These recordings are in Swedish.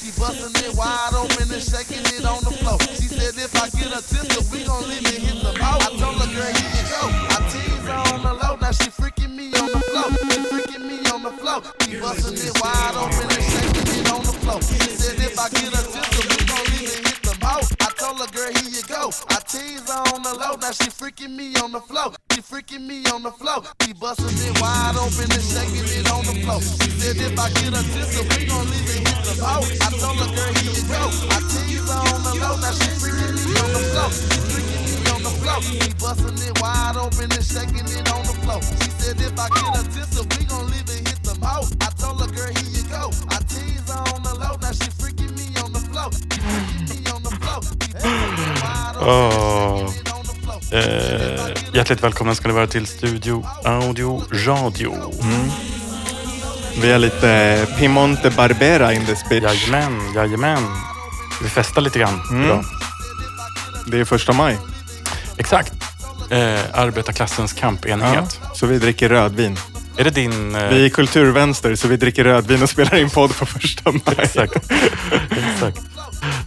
She busting it wide open and shaking it on the floor. She said if I get a tissue, we gon' leave it hit the mouth. I told her, girl, you go. I tease her on the low, now she freaking me on the floor. She freaking me on the floor. She busting it wide open and shaking it on the floor. She said if I get a tissue, told her, girl, here you go. I tease her on the low, now she freaking me on the floor. She freaking me on the floor. She busting it wide open and shaking it on the floor. She said if I get a tissue, we gon' leave it hit the mouth. I told her, girl, here you go. I tease her on the low, now she freaking me on the floor. She freaking me on the floor. She busting it wide open and shaking it on the floor. She said if I get a tissue, we gon' leave it hit the mouth. I told her, girl, here you go. I tease her on the low, now she freaking me on the floor. Floor. Eh, hjärtligt välkomna ska ni vara till Studio Audio Radio. Vi har lite Piemonte Barbera in this bitch. Jajamän, jajamän. Vi festar lite grann idag. Det är första maj. Exakt. Eh, arbetarklassens kampenighet. Så vi dricker rödvin. Är det din... Eh, Vi är kulturvänster så vi dricker rödvin och spelar in podd på första maj. Exakt. Exakt.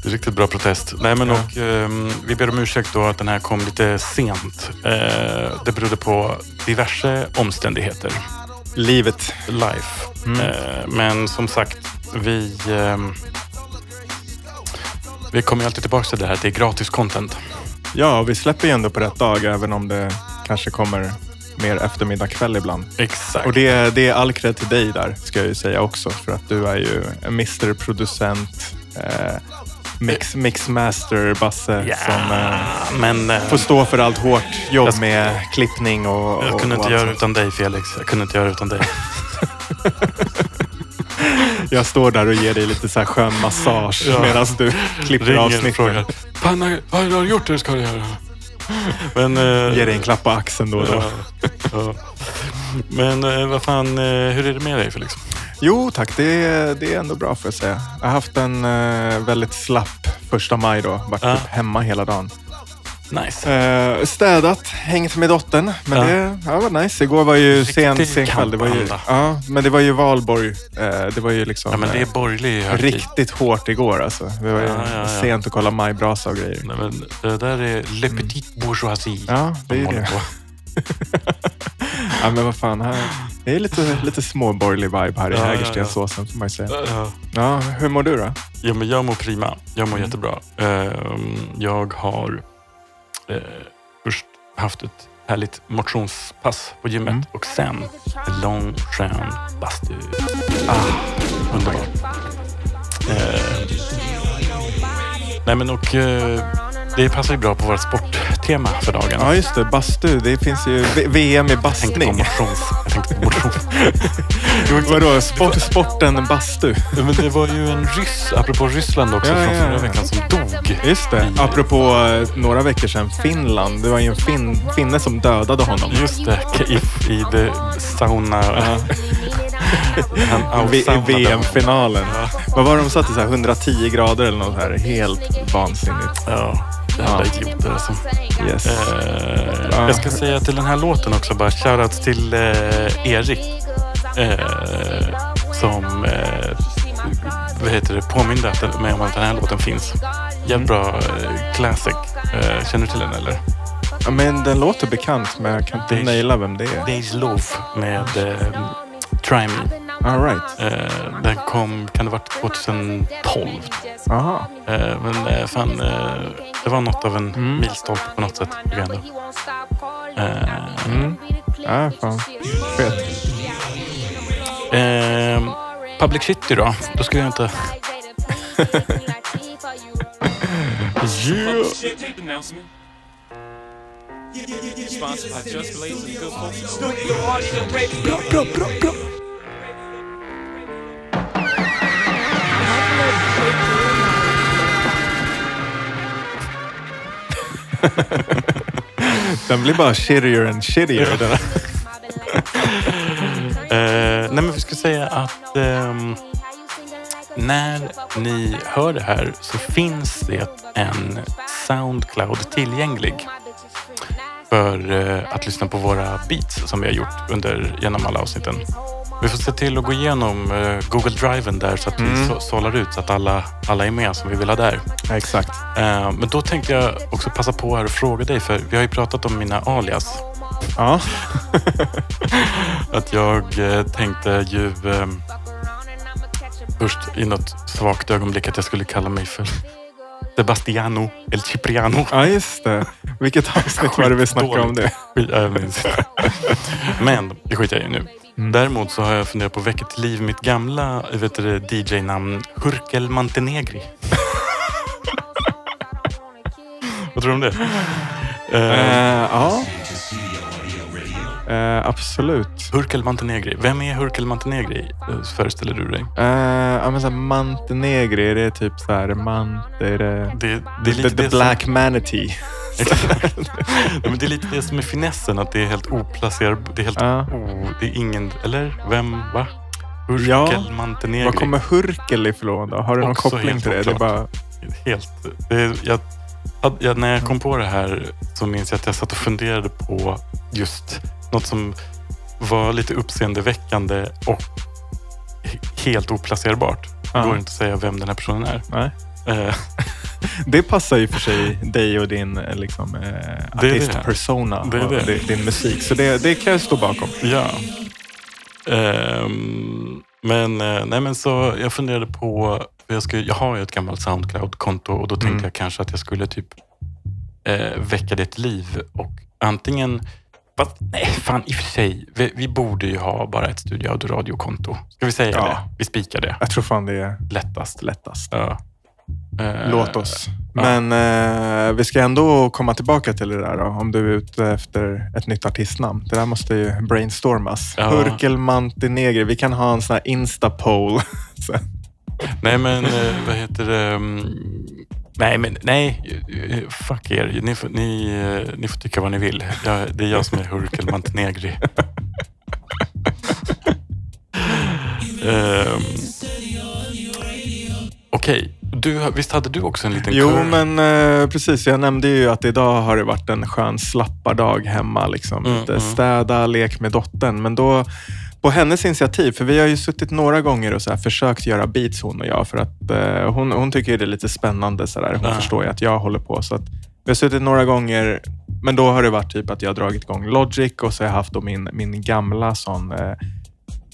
Det är riktigt bra protest. Nej, men och, ehm, vi ber om ursäkt då att den här kom lite sent. Eh, det berodde på diverse omständigheter. Livet. Life. Eh, men som sagt, vi, ehm, vi kommer alltid tillbaka till det här det är gratis content. Ja, vi släpper ju ändå på rätt dag även om det kanske kommer mer eftermiddag kväll ibland. Exakt. Och det, det är all cred till dig där, ska jag ju säga också. För att du är ju en Mr Producent, eh, mix, mixmaster, Basse, Ja, som eh, men eh, får stå för allt hårt jobb Jag- med klippning och, jag och, kunde och inte göra sånt. utan dig Felix. Jag kunde inte göra utan dig. Jag står där och ger dig lite så här skön massage Ja. medan du klipper Ringer och avsnitten. frågar. Fan, har- vad har du gjort? Det ska du göra. Men, eh, Ger dig en klapp på axeln då och då. Ja, ja. Men eh, vad fan, eh, hur är det med dig Felix? Jo tack, det är, det är ändå bra får jag säga. Jag har haft en eh, väldigt slapp första maj då. Varit Ja. typ hemma hela dagen. Nice. Eh, städat, hängt med dottern. Men Ja. det ja, var nice. Igår var ju Riktig sen, sen kväll. Det var ju, kampanda. ja, men det var ju valborg. Eh, det var ju liksom Ja, men det är eh, borgerlig högtid. riktigt hårt igår alltså. Det var ju Ja, ja, ja. sent att kolla majbrasa och grejer. Nej, men det där är le petit bourgeoisie. Ja, det de är håller det. på. Ja, men vad fan. Här, det är lite, lite småborgerlig vibe här i Ja, ja, ja. Hägerstensåsen får man ju säga. Ja. Ja, hur mår du då? Ja, men jag mår prima. Jag Mm. mår jättebra. Ehm, jag har eh, först haft ett härligt motionspass på gymmet Mm. och sen en lång skön bastu. Ah, underbart. Eh, nej men och eh, det passar ju bra på vårt sporttema för dagen. Ja, just det. Bastu. Det finns ju V- VM i Jag tänkte på bastning. motions... Jag tänkte på motion. Vadå? Sport, sporten bastu? Ja, men det var ju en ryss, apropå Ryssland också, Ja, från förra ja. veckan som dog. Just det. Apropå eh, några veckor sedan, Finland. Det var ju en fin, finne som dödade honom. Just det, i, i the sauna. I, I VM-finalen. Vad var det de? Så här 110 grader eller något här. Helt vansinnigt. Ja, jävla idioter alltså. Yes. Eh, Ja. Jag ska säga till den här låten också, bara shoutouts till eh, Erik. Eh, som eh, vad heter det, påminde att- mig om att den här låten finns. Jävligt bra eh, classic. Eh, känner du till den eller? Ja, men den låter bekant, men jag kan inte naila vem det är. Days Love med eh, Try Me. All right. Eh, den kom, kan det ha varit 2012? Aha. Eh, men eh, fan, eh, det var något av en Mm. milstolpe på något sätt. Eh, Mm. Ja, fan. Fet. eh, Public City då? Då ska jag inte... Yeah. Sponsored by Just Blaze and Good Folks. Den blir bara shittier and shittier. Eh, nej, men vi ska säga att ehm, när ni hör det här så finns det en Soundcloud tillgänglig för eh, att lyssna på våra beats som vi har gjort under, genom alla avsnitten. Vi får se till att gå igenom eh, Google Driven där så att vi Mm. så, sållar ut så att alla, alla är med som vi vill ha där. Exakt. Eh, men då tänkte jag också passa på här och fråga dig, för vi har ju pratat om mina alias. Ja. Att jag eh, tänkte ju eh, först i något svagt ögonblick att jag skulle kalla mig för Sebastiano El Cipriano. ja, just det. Vilket avsnitt var det vi snackade om det? Ja, jag minns. Men det skiter jag i nu. Däremot så har jag funderat på att väcka till liv mitt gamla vet du, det, DJ-namn Hurkel Montenegri. Vad tror du om det? Eh, Eh, ja. Eh, absolut. Hurkel Montenegri. Vem är Hurkel Montenegri? eh, Föreställer du dig? Eh, ja, men så här, Montenegri, är det typ så här, man, det är det, Det, är the, lite the det black manatee. Som, Ja, men det är lite det som är finessen, att det är helt oplacerbart. Det är helt Ja. o... Det är ingen... Eller? Vem? Va? Hurkel Ja. Montenegri. Var kommer Hurkel ifrån då? Har du någon koppling till det? Det är bara, Helt... Det är, jag, jag, när jag kom på det här så minns jag att jag satt och funderade på just något som var lite uppseendeväckande och he- helt oplacerbart. Det går inte att säga vem den här personen är. nej. Eh, Det passar ju för sig dig och din eh, liksom, eh, artist-persona Det din- musik. Så det, kan jag stå bakom. Ja. Ehm, men, eh, nej, men så jag funderade på, jag, ska, jag har ju ett gammalt Soundcloud-konto och då tänkte Mm. jag kanske att jag skulle typ eh, väcka det till liv och antingen Fast, nej, fan i och för sig. Vi, vi borde ju ha bara ett Studio Audio-radiokonto. Ska vi säga Ja. det? Vi spikar det. Jag tror fan det är Lättast. lättast. Ja. Eh, Låt oss. ja. Men eh, vi ska ändå komma tillbaka till det där då, om du är ute efter ett nytt artistnamn. Det där måste ju brainstormas. Ja. Hurkel Montenegri. Vi kan ha en sån här Insta-poll. Nej, men eh, vad heter det? Mm, Nej, men nej. Fuck er. Ni får, ni, eh, ni får tycka vad ni vill. Jag, det är jag som är Hurkel Montenegri. um, Okej, du, har- visst hade du också en liten Jo, men eh, precis. Jag nämnde ju att idag har det varit en skön slappardag hemma. Liksom. Mm, Lite mm. städa, lek med dottern. Men då på hennes initiativ, för vi har ju suttit några gånger och så här försökt göra beats hon och jag. För att eh, hon, hon tycker det är lite spännande. Så där. Hon Ja. förstår ju att jag håller på. Så att vi har suttit några gånger, men då har det varit typ att jag har dragit igång Logic och så har jag haft då min, min gamla sån eh,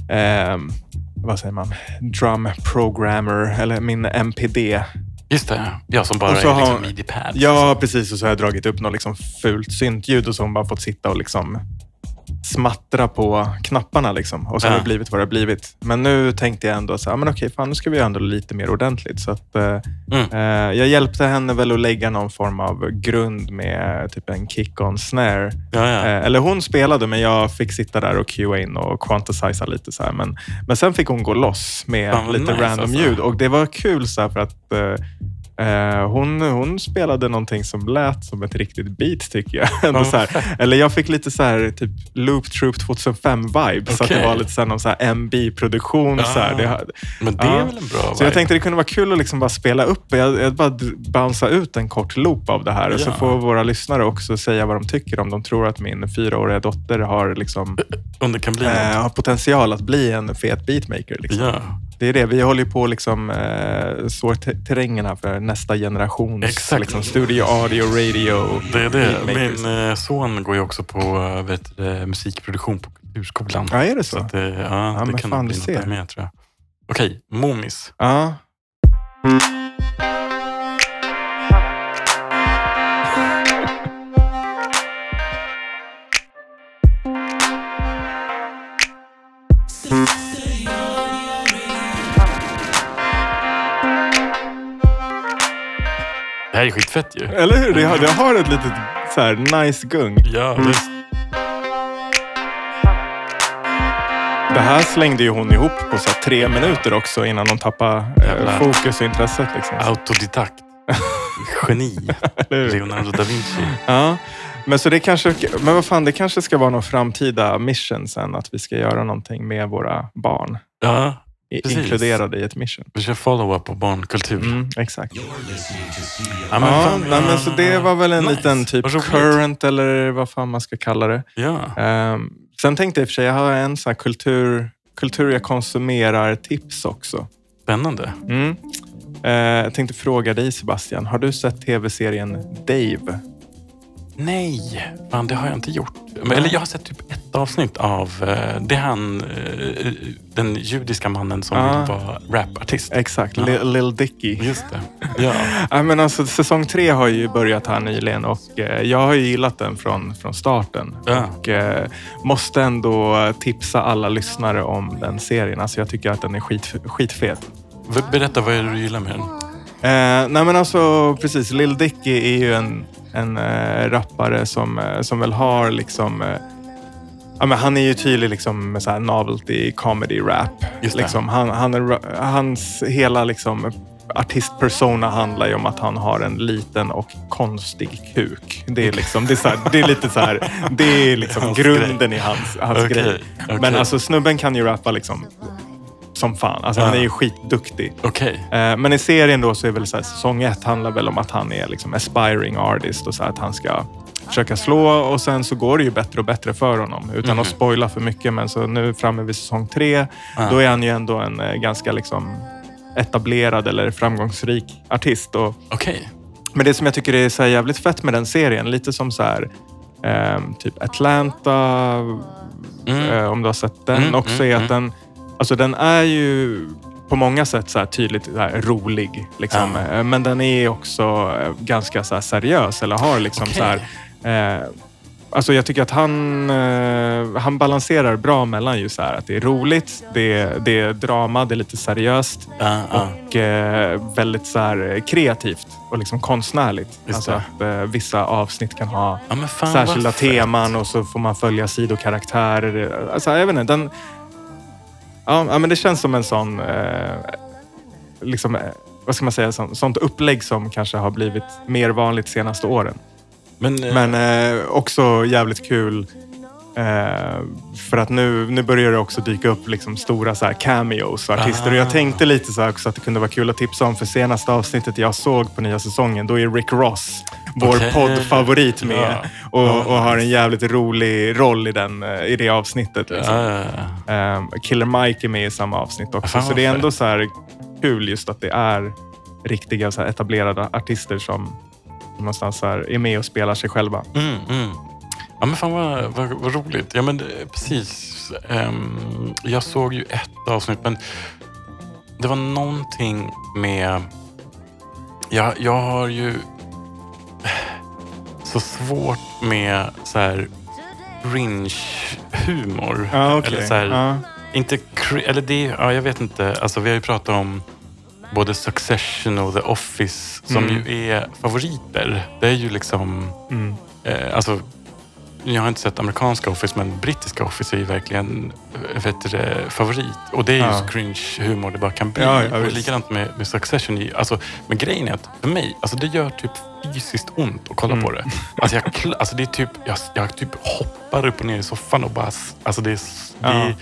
ehm, vad säger man? Drum programmer, eller min MPD. Just det, jag som bara Och så är liksom midi-pads. Ja, precis. Och så har jag dragit upp något liksom fult syntljud och så har hon bara fått sitta och liksom smattra på knapparna. Liksom. Och så har Ja. det blivit vad det har blivit. Men nu tänkte jag ändå så här, men okej, fan, nu ska vi göra ändå lite mer ordentligt. Så att, eh, Mm. eh, jag hjälpte henne väl att lägga någon form av grund med typ en kick-on snare. Ja, ja. Eh, eller hon spelade, men jag fick sitta där och cuea in och quantisisa lite. Så här. Men, men sen fick hon gå loss med Fan, lite nice, random alltså. ljud. Och det var kul så här, för att eh, hon, hon spelade någonting som lät som ett riktigt beat tycker jag. Ja, så här. Eller jag fick lite så här, typ Loop Troop 2005-vibe. Så att det var lite så här, någon så här MB-produktion. Så, här. Ah. Det, Men det Ja. är väl en bra så jag vibe? tänkte det kunde vara kul att liksom bara spela upp. Jag, jag bara bouncea ut en kort loop av det här. Och så Ja. får våra lyssnare också säga vad de tycker. Om de tror att min fyraåriga dotter har, liksom, Om det kan bli eh, har potential att bli en fet beatmaker. Liksom. Ja, Det är det. Vi håller på att liksom, eh, så te- terrängen här för nästa generations Exakt. liksom, studio, audio, radio. det är det. beatmakers. Min eh, son går ju också på eh, vet, du, musikproduktion på Kulturskolan. Ja, är det så? Så att, eh, ja, Ja, det men kan fan, bli något ser. där med tror jag. Okej, Momis. Ja. Det här är skitfett ju. Eller hur? Det har, det har ett litet så här, nice gung. Ja, det, Det här slängde ju hon ihop på så tre minuter också innan hon tappade eh, fokus och intresset. Liksom. autodidakt. Geni. Leonardo da Vinci. Ja. Men, så det kanske, men vad fan, det kanske ska vara någon framtida mission sen, att vi ska göra någonting med våra barn. Ja, Precis. inkluderade i ett mission. vi kör follow-up på barnkultur. Mm, exakt. Ja, Ja, fan, nej, men så det var väl en nice. liten typ current eller vad fan man ska kalla det. Ja, Ehm, sen tänkte jag i och för sig, jag har en sån kultur, kultur jag konsumerar tips också. Spännande. Mm. Eh, jag tänkte fråga dig Sebastian, har du sett tv-serien Dave? Nej, fan det har jag inte gjort. Men, eller jag har sett typ ett avsnitt av, eh, det är han, eh, den judiska mannen som Ah. vill vara rapartist. Exakt, Ja. Lil, Lil Dicky. Just det. Ja. Ja, men alltså, säsong tre har ju börjat här nyligen och eh, jag har ju gillat den från, från starten. Ja. Och eh, måste ändå tipsa alla lyssnare om den serien. Alltså, jag tycker att den är skit, skitfet. V- Berätta, vad är det du gillar med den? Eh, nej men alltså precis, Lil Dicky är ju en, en eh, rappare som, eh, som väl har liksom... Eh, ja, men han är ju tydlig liksom med så här novelty comedy rap. Liksom, han, han hans hela liksom artistpersona handlar ju om att han har en liten och konstig kuk. Det är, liksom, det är, så här, det är lite så här, det är liksom grunden i hans, hans Okej, grej. Men alltså snubben kan ju rappa liksom som fan. Alltså, Han Ja. är ju skitduktig. Okej. Eh, Men i serien då så är väl så här, säsong ett handlar väl om att han är liksom aspiring artist och så här att han ska försöka slå och sen så går det ju bättre och bättre för honom. Utan Mhm. att spoila för mycket men så nu framme vid säsong tre Ah. då är han ju ändå en eh, ganska liksom etablerad eller framgångsrik artist. Och, Okej. men det som jag tycker är så här jävligt fett med den serien, lite som så här ehm, typ Atlanta, Mm. eh, om du har sett den Mm, också, mm, är att den, alltså den är ju på många sätt så tydligt så rolig. Liksom. Ja. Eh, Men den är också eh, ganska så seriös eller har liksom Okej. så här, eh, Alltså jag tycker att han, eh, han balanserar bra mellan just så här att det är roligt, det är, det är drama, det är lite seriöst Ja, ja. och eh, väldigt så här kreativt och liksom konstnärligt. Just Alltså att eh, vissa avsnitt kan ha Ja, fan särskilda teman och så får man följa sidokaraktärer. Alltså, jag vet inte, den... Ja, men det känns som en sån... Eh, liksom, eh, vad ska man säga? Sånt, sånt upplägg som kanske har blivit mer vanligt de senaste åren. Men, eh, Men eh, också jävligt kul. Eh, för att nu, nu börjar det också dyka upp liksom stora så här cameos och artister. Och Ah. jag tänkte lite så också att det kunde vara kul att tipsa om för senaste avsnittet jag såg på nya säsongen. Då är Rick Ross, vår Okej. poddfavorit med. Ja. Och, och har en jävligt rolig roll i, den, eh, i det avsnittet. Liksom. ja. Eh, Killer Mike är med i samma avsnitt också. Fan, så det är ändå så här kul just att det är riktiga så etablerade artister som någonstans så är med och spelar sig själva. Mm, mm. Ja men fan vad, vad, vad roligt. Ja men eh, precis. Ehm, jag såg ju ett avsnitt men det var någonting med... Jag, jag har ju så svårt med så här cringe-humor. Ja, okej. Eller så här, Ja. inte eller det, ja, jag vet inte. Alltså, vi har ju pratat om både Succession och The Office som Mm. ju är favoriter. Det är ju liksom, Mm. eh, alltså, jag har inte sett amerikanska Office men brittiska Office är ju verkligen eh, vet du, det, favorit. Och det är Ja. just cringe-humor det bara kan bli. Ja, ja, och likadant med, med Succession. Alltså, men grejen är att för mig, alltså, det gör typ fysiskt ont att kolla Mm. på det. Alltså, jag, alltså, det är typ, jag, jag typ hoppar upp och ner i soffan och bara... Alltså, det är, det är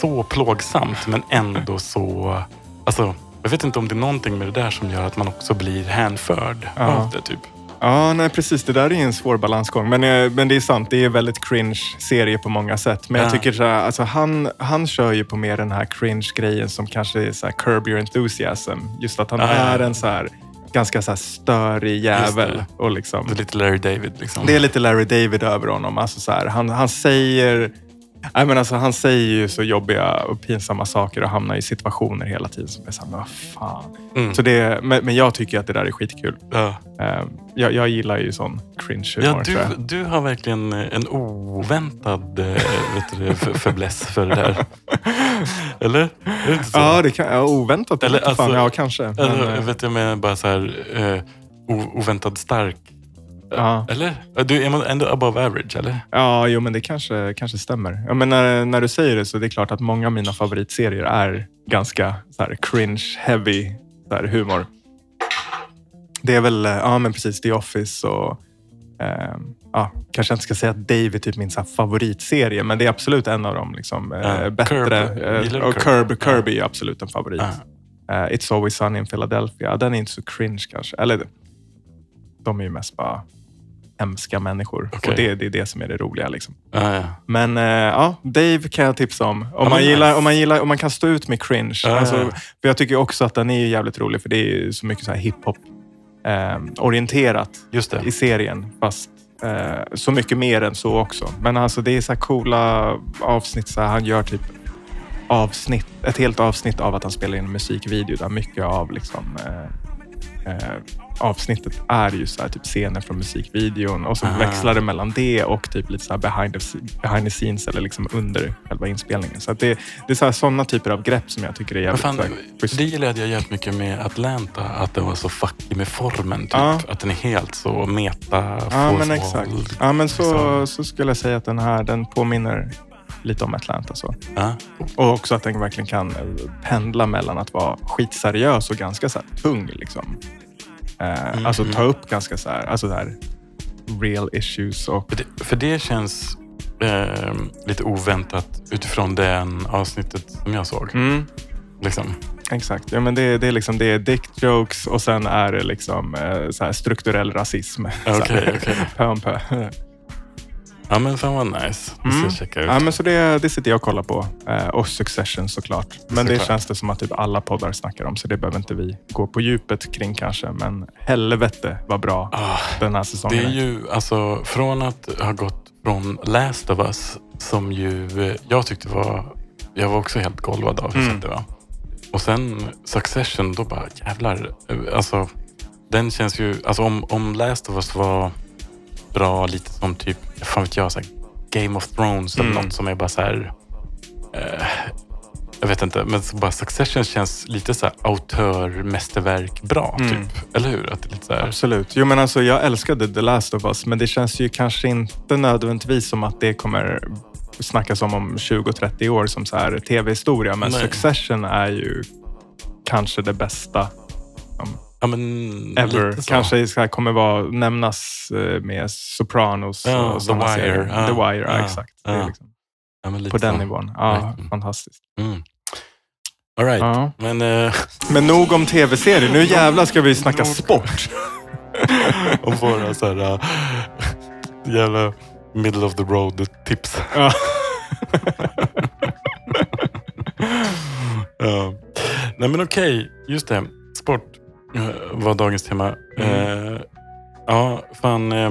så plågsamt men ändå så... Alltså, jag vet inte om det är någonting med det där som gör att man också blir hänförd av det. typ. Ja, nej precis. Det där är en svår balansgång. Men, eh, men det är sant, det är väldigt cringe-serie på många sätt. Men jag Ja. tycker så här, alltså, han, han kör ju på mer den här cringe-grejen som kanske är så här curb your enthusiasm. Just att han Ja, ja, ja. är en så här, ganska så här störig jävel. det. Och liksom, Det är lite Larry David liksom. det är lite Larry David över honom. Alltså så här, han, han säger... Nej, men alltså, han säger ju så jobbiga och pinsamma saker och hamnar i situationer hela tiden som är så här, men vad fan. Mm. Så det, men, men jag tycker att det där är skitkul. ja. Eh, jag, jag gillar ju sån cringe-humor. Ja, tror jag. du, du har verkligen en oväntad eh, vet du, för, fäbless för det där. Eller? Är det inte så? Ja, det kan, ja, oväntat. Eller, Eller, fan, alltså- ja, kanske. Men, Eller, eh, vet du, med bara så här eh, o- oväntad stark. Ja. Eller? Du är man ändå above average, eller? ja, jo, men det kanske, kanske stämmer. Ja, men när, när du säger det så är det klart att många av mina favoritserier är ganska så här, cringe-heavy så här, humor. Det är väl, ja men precis, The Office och eh, ja, kanske jag inte ska säga att Dave är typ min så favoritserie, men det är absolut en av dem liksom, eh, Ja, bättre. Curb. eh, och Curb? Kirby är absolut en favorit. Eh, It's Always Sunny in Philadelphia. Den är inte så cringe kanske. Eller de är ju mest bara hemska människor. Okej. Och det, det är det som är det roliga. Liksom. Ja, ja. Men eh, ja, Dave kan jag tipsa om. Om, men man, gillar, nice. om, man gillar, om man kan stå ut med cringe. Ja, alltså, ja. för jag tycker också att den är jävligt rolig för det är så mycket så här hiphop eh, orienterat i serien. Fast eh, så mycket mer än så också. Men alltså det är så här coola avsnitt. Så här, han gör typ avsnitt, ett helt avsnitt av att han spelar in en musikvideo där mycket av liksom, eh, eh, avsnittet är ju så här, typ scener från musikvideon och så Ah. växlar det mellan det och typ lite så här behind, the, behind the scenes eller liksom under själva inspelningen. Så det, det är så sådana typer av grepp som jag tycker är jävligt fan, så det gillade jag jättemycket med Atlanta. Att den var så fuckig med formen. Typ. Ja. Att den är helt så meta. Ja, men exakt. Ja, men så, liksom. så skulle jag säga att den här den påminner lite om Atlanta. Så. Ja. Och också att den verkligen kan pendla mellan att vara skitseriös och ganska så tung. Liksom. Eh, Alltså ta upp ganska så här, alltså så här, real issues. Och, För, det, för det känns eh, lite oväntat utifrån den avsnittet som jag såg. mm, Liksom. exakt. Ja, men det, det, är liksom, det är dick jokes och sen är det liksom, eh, så här, strukturell rasism. Så här, Okej, okej. Pö om pö. Ja, men fan vad nice. Det ska Mm. checka ut. Ja, men så det, det sitter jag och kollar på. Eh, och Succession såklart. Men det Såklart. känns det som att typ alla poddar snackar om, så det behöver inte vi gå på djupet kring kanske. Men helvete vad bra Ah, den här det säsongen är ju alltså från att ha gått från Last of Us som ju eh, jag tyckte var, jag var också helt golvad av hur Mm. det var. Och sen Succession, då bara jävlar. eh, Alltså den känns ju, alltså om, om Last of Us var bra lite som typ, fan vet jag, så här, Game of Thrones eller Mm. något som är bara så här. Eh, jag vet inte, men bara Succession känns lite så här autörmästerverk bra Mm. typ. Eller hur? Att det är lite så här, Absolut. Jo, men alltså, jag älskade The Last of Us, men det känns ju kanske inte nödvändigtvis som att det kommer snackas om om 20-30 år som så här tv-historia. Men Nej. Succession är ju kanske det bästa ja, men, ever. Kanske här kommer vara, nämnas eh, med Sopranos Ja, och The Wire. serier. Ja, The Wire, ja, exakt. Liksom på den så. nivån. Ja, Verkligen. fantastiskt. Mm. All right. Men eh, Men nog om tv-serier. Nu jävlar ska vi snacka sport. om våra så här, äh, jävla middle of the road tips. Ja. Nej men okej, just det. Sport var dagens tema. Mm. Eh, ja, fan. Eh,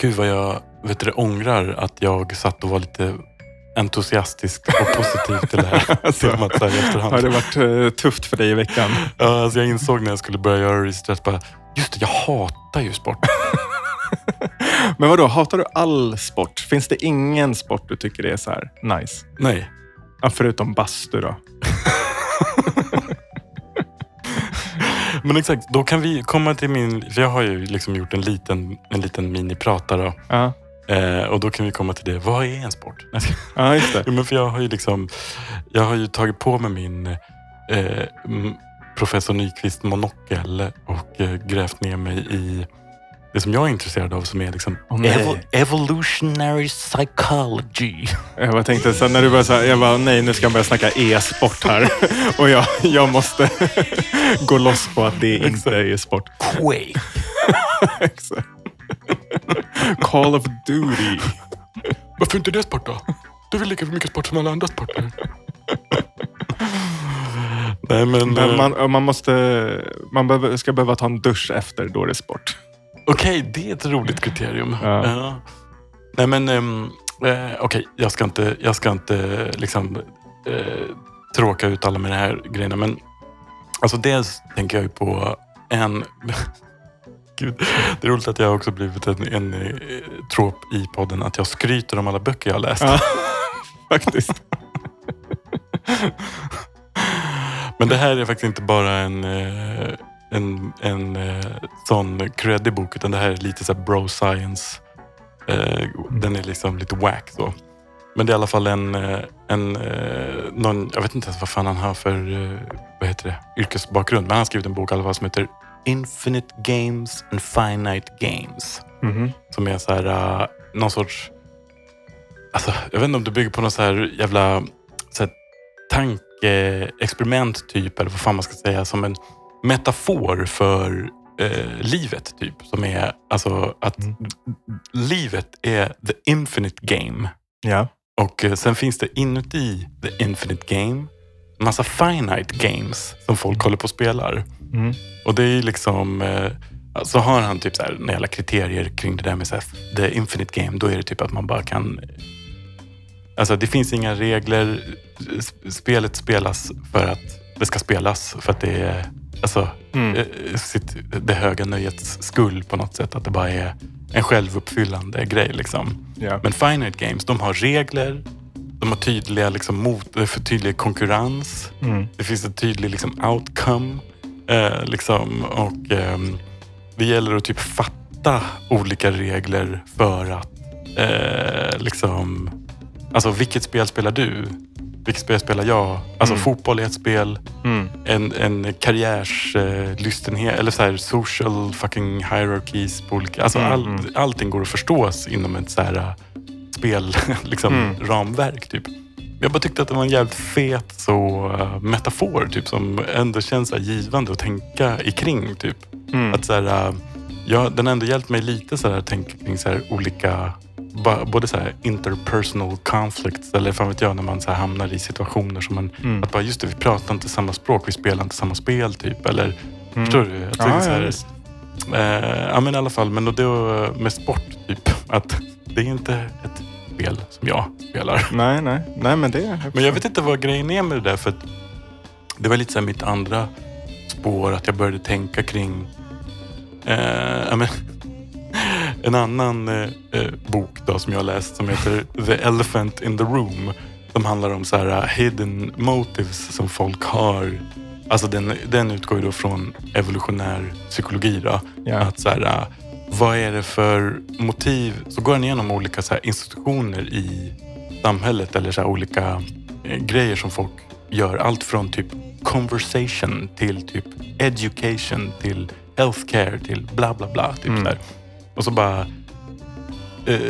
gud vad jag vet du, ångrar att jag satt och var lite entusiastisk och positiv till det här Alltså, temat så här i efterhand. Har det varit eh, tufft för dig i veckan? Ja, alltså jag insåg när jag skulle börja göra research bara, just det, jag hatar ju sport. Men vadå, hatar du all sport? Finns det ingen sport du tycker är så här nice? Nej. Ja, förutom bastu då? Men exakt, då kan vi komma till min... För jag har ju liksom gjort en liten, en liten miniprata då. Ja, Eh, och då kan vi komma till det. Vad är en sport? Ja just det. Men för jag har ju liksom... Jag har ju tagit på mig min eh, professor Nyqvist monokel och eh, grävt ner mig i det som jag är intresserad av som är liksom nej. evo- evolutionary psychology. Jag tänkte sen när du började så här, jag bara nej nu ska jag börja snacka e-sport här. Och jag, jag måste gå loss på att det inte är sport. Quake. Exakt. Call of Duty. Varför inte det sport då? Det är väl lika mycket sport som alla andra sporter. Nej men, Men eh, man, man, måste, man behöver, ska behöva ta en dusch efter, då är det sport. Okej det är ett roligt kriterium. Ja. Ja. Nej men ehm, eh, okej, jag ska inte, jag ska inte liksom eh, tråka ut alla med de här grejerna. Men alltså dels tänker jag ju på en... Gud, det är roligt att jag också blivit en, en eh, trop i podden att jag skryter om alla böcker jag har läst. Ja, faktiskt. Men det här är faktiskt inte bara en, eh, en, en eh, sån creddig bok utan det här är lite så bro science. Eh, Den är liksom lite wack så. Men det är i alla fall en, eh, en eh, någon, jag vet inte ens vad fan han har för eh, vad heter det, yrkesbakgrund. Men han har skrivit en bok i alla fall som heter Infinite Games and Finite Games. Mhm. Som är så här, uh, någon sorts... Alltså, jag vet inte om det bygger på någon så här jävla så här, tankeexperiment typ, eller vad fan man ska säga, som en metafor för eh, livet typ. Som är alltså att Mm. livet är the infinite game. Ja. Och eh, sen finns det inuti the infinite game massa finite games som folk håller på och spelar. Mm. Och det är liksom, eh, så har han typ så här, några jävla kriterier kring det där med så här, the infinite game. Då är det typ att man bara kan, alltså det finns inga regler. Spelet spelas för att det ska spelas. För att det är, alltså Mm. eh, sitt, det höga nöjets skull på något sätt. Att det bara är en självuppfyllande grej liksom. Ja. Men Finite Games, de har regler. De har tydliga liksom, mot, eh, för tydlig konkurrens. Mm. Det finns en tydlig liksom, outcome. Eh, liksom, och ehm, Det gäller att typ fatta olika regler för att eh, liksom... Alltså vilket spel spelar du? Vilket spel spelar jag? Alltså Mm. fotboll är ett spel. Mm. En, en karriärslystenhet, eh, eller så här social fucking hierarchies på olika... Alltså Mm, all, mm. allting går att förstås inom ett så här eh, spel, liksom Mm. ramverk typ. Jag bara tyckte att det var en jävligt fet så, eh, metafor typ som ändå känns så här, givande att tänka i kring typ. Mm. Att så här, äh, ja, den har ändå hjälpt mig lite så här, att tänka kring så här, olika, både så här, interpersonal conflicts eller fan vet jag, när man så hamnar i situationer som man, Mm. att bara just det, vi pratar inte samma språk, vi spelar inte samma spel typ. Eller, Mm. förstår du? Jag Ja, tänker så ja, här, visst. eh, ja men i alla fall, men då med sport typ, att det är inte ett spel som jag spelar. Nej, nej. Nej, men det... Men jag vet inte vad grejen är med det där. För att det var lite så mitt andra spår. Att jag började tänka kring eh, ja, men, en annan eh, eh, bok då, som jag har läst som heter The Elephant in the Room. Som handlar om så här, uh, hidden motives som folk har. Alltså den, den utgår ju då från evolutionär psykologi. Då. Ja. Att så här, uh, vad är det för motiv? Så går han igenom olika så här, institutioner i samhället eller så här, olika eh, grejer som folk gör. Allt från typ conversation till typ education till healthcare till bla bla bla. Typ Mm. så här. Och så bara eh,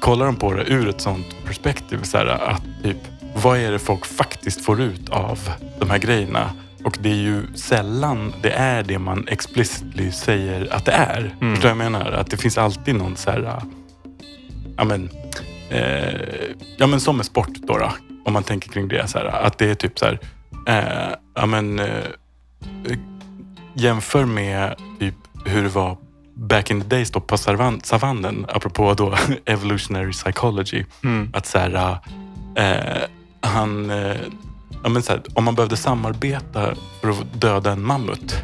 kollar de på det ur ett sånt perspektiv. Så här, att typ, vad är det folk faktiskt får ut av de här grejerna? Och det är ju sällan det är det man explicitly säger att det är. Mm. Förstår du vad jag menar? Att det finns alltid någon så här, ja men, eh, ja men som med sport då, då om man tänker kring det. Så här, att det är typ så här, eh, ja men, eh, jämför med typ hur det var back in the days då på savan- savannen, apropå då evolutionary psychology. Mm. Att så här, eh, han, eh, ja, men så här, om man behövde samarbeta för att döda en mammut.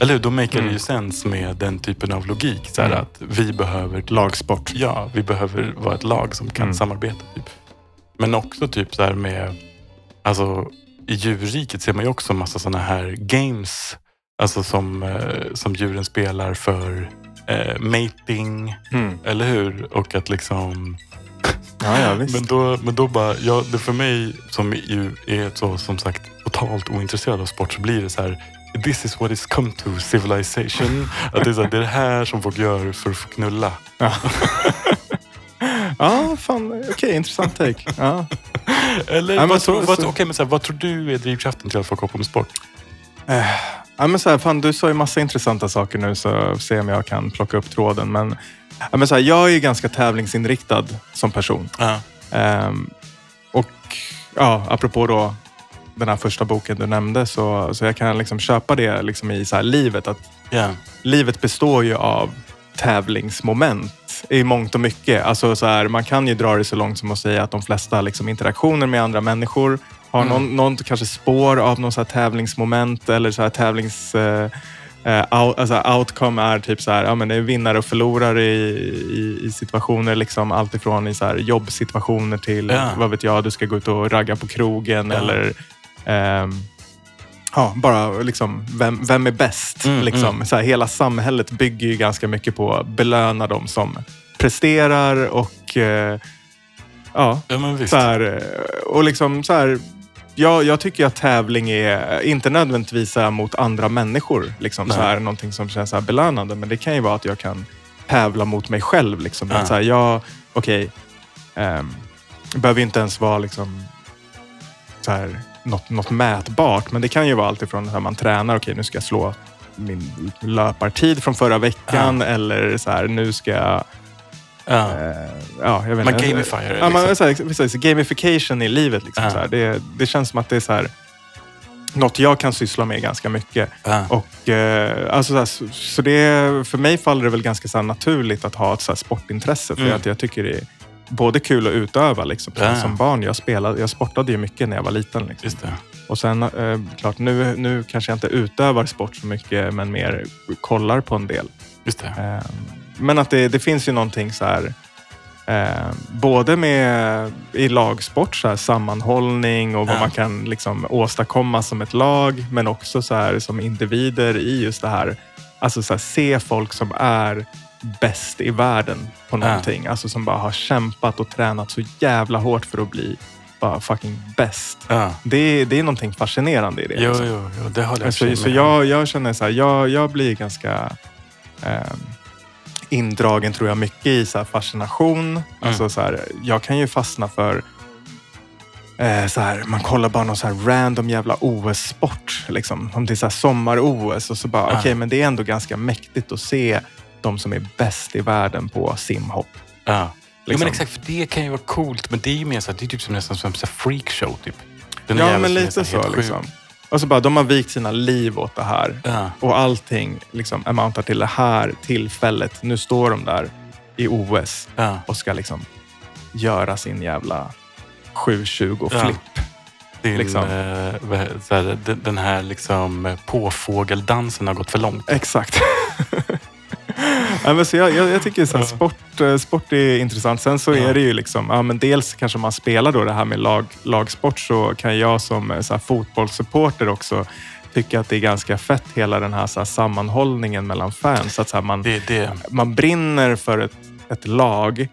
Eller hur? Då make Mm. det ju sens med den typen av logik. Så här, Mm. Att vi behöver Lagsport. Ja, vi behöver vara ett lag som kan Mm. samarbeta. Typ. Men också typ så här med, alltså i djurriket ser man ju också massa sådana här games. Alltså som, eh, som djuren spelar för eh, mating, Mm. eller hur? Och att liksom Ja, ja, visst. men då, men då bara, ja, det för mig som ju är så som sagt totalt ointresserad av sport så blir det så här This is what is come to civilization. Att det, är så här, det är det här som folk gör för att få knulla. Ja, fan. Okej, intressant take. Ja. Eller Ja, men vad, så- tror, vad, så- okej, men så här, vad tror du är drivkraften till att folk på med sport? Ja, men så här, fan, du sa ju massa intressanta saker nu så se om jag kan plocka upp tråden. Men, ja, men så här, jag är ju ganska tävlingsinriktad som person. Ja. Ehm, och ja, apropå då den här första boken du nämnde så, så jag kan liksom köpa det liksom i så här livet. Att Ja. livet består ju av tävlingsmoment i mångt och mycket. Alltså så här, man kan ju dra det så långt som att säga att de flesta liksom interaktioner med andra människor har Mm. någon, någon kanske spår av någon så tävlingsmoment eller så här tävlings... eh, eh, out, alltså outcome är typ så här, ja, men det är vinnare och förlorare i, i, i situationer. Liksom, allt ifrån i så här jobbsituationer till, Ja. vad vet jag, du ska gå ut och ragga på krogen Ja. eller ehm, ja, bara liksom, vem, vem är bäst? Mm, liksom. mm. Så här, hela samhället bygger ju ganska mycket på att belöna de som presterar och eh, ja, ja, så här, eh, och liksom så här, jag, jag tycker att tävling är inte nödvändigtvis här mot andra människor. Liksom, så här, någonting som känns så här belönande. Men det kan ju vara att jag kan tävla mot mig själv. Liksom. Ja. Att så här, jag, okej, ehm, det behöver inte ens vara liksom, så här, något, något mätbart. Men det kan ju vara allt ifrån att man tränar. Okej, nu ska jag slå min löpartid från förra veckan eller så här, nu ska jag... Ja. Eh, ja, jag vet Man inte. gamifierar det, Ja, man, liksom. så här, precis, gamification i livet. Liksom, Ja. så här, det, det känns som att det är så här, något jag kan syssla med ganska mycket. Ja. Och, eh, alltså, så, här, så, så det, för mig faller det väl ganska så här, naturligt att ha ett så här, sportintresse. För Mm. att jag tycker det är både kul att utöva. Liksom. Ja. Som barn, jag, spelade, jag sportade ju mycket när jag var liten. Liksom. Och sen, eh, klart, nu, nu kanske jag inte utövar sport så mycket, men mer kollar på en del. Just det. Eh, men att det, det finns ju någonting så här, eh, både med i lagsport, så här, sammanhållning och vad Ja. man kan liksom åstadkomma som ett lag, men också så här, som individer i just det här, alltså så här, se folk som är bäst i världen på Ja. någonting. Alltså som bara har kämpat och tränat så jävla hårt för att bli bara fucking bäst. Ja. Det, det är någonting fascinerande i det. Jo, liksom. jo, jo, det håller jag Så, med så jag, jag känner så här, jag, jag blir ganska eh, indragen tror jag mycket i så fascination. Alltså så här, jag kan ju fastna för eh, så här, man kollar bara någon så här random jävla OS-sport. Liksom. Om det är sommar-OS och så bara, Ja. okej men det är ändå ganska mäktigt att se de som är bäst i världen på simhopp. Ja. Jo, Liksom. men exakt, för det kan ju vara coolt, men det är ju mer så här, det är typ som nästan som en freakshow. Typ. Den Ja men lite så liksom. Och så bara, de har vikt sina liv åt det här. Ja. Och allting liksom amountar till det här tillfället. Nu står de där i OS Ja. och ska liksom göra sin jävla 720 Ja. Liksom. eh, den här liksom eh, påfågeldansen har gått för långt. Exakt. ja, men så jag, jag, jag tycker så här, sport, eh, sport är intressant. Sen så är det ju liksom, ja, men dels kanske man spelar då det här med lag, lagsport så kan jag som eh, så här, fotbollssupporter också tycka att det är ganska fett hela den här, så här sammanhållningen mellan fans. Att så man, Det det. man brinner för ett, ett lag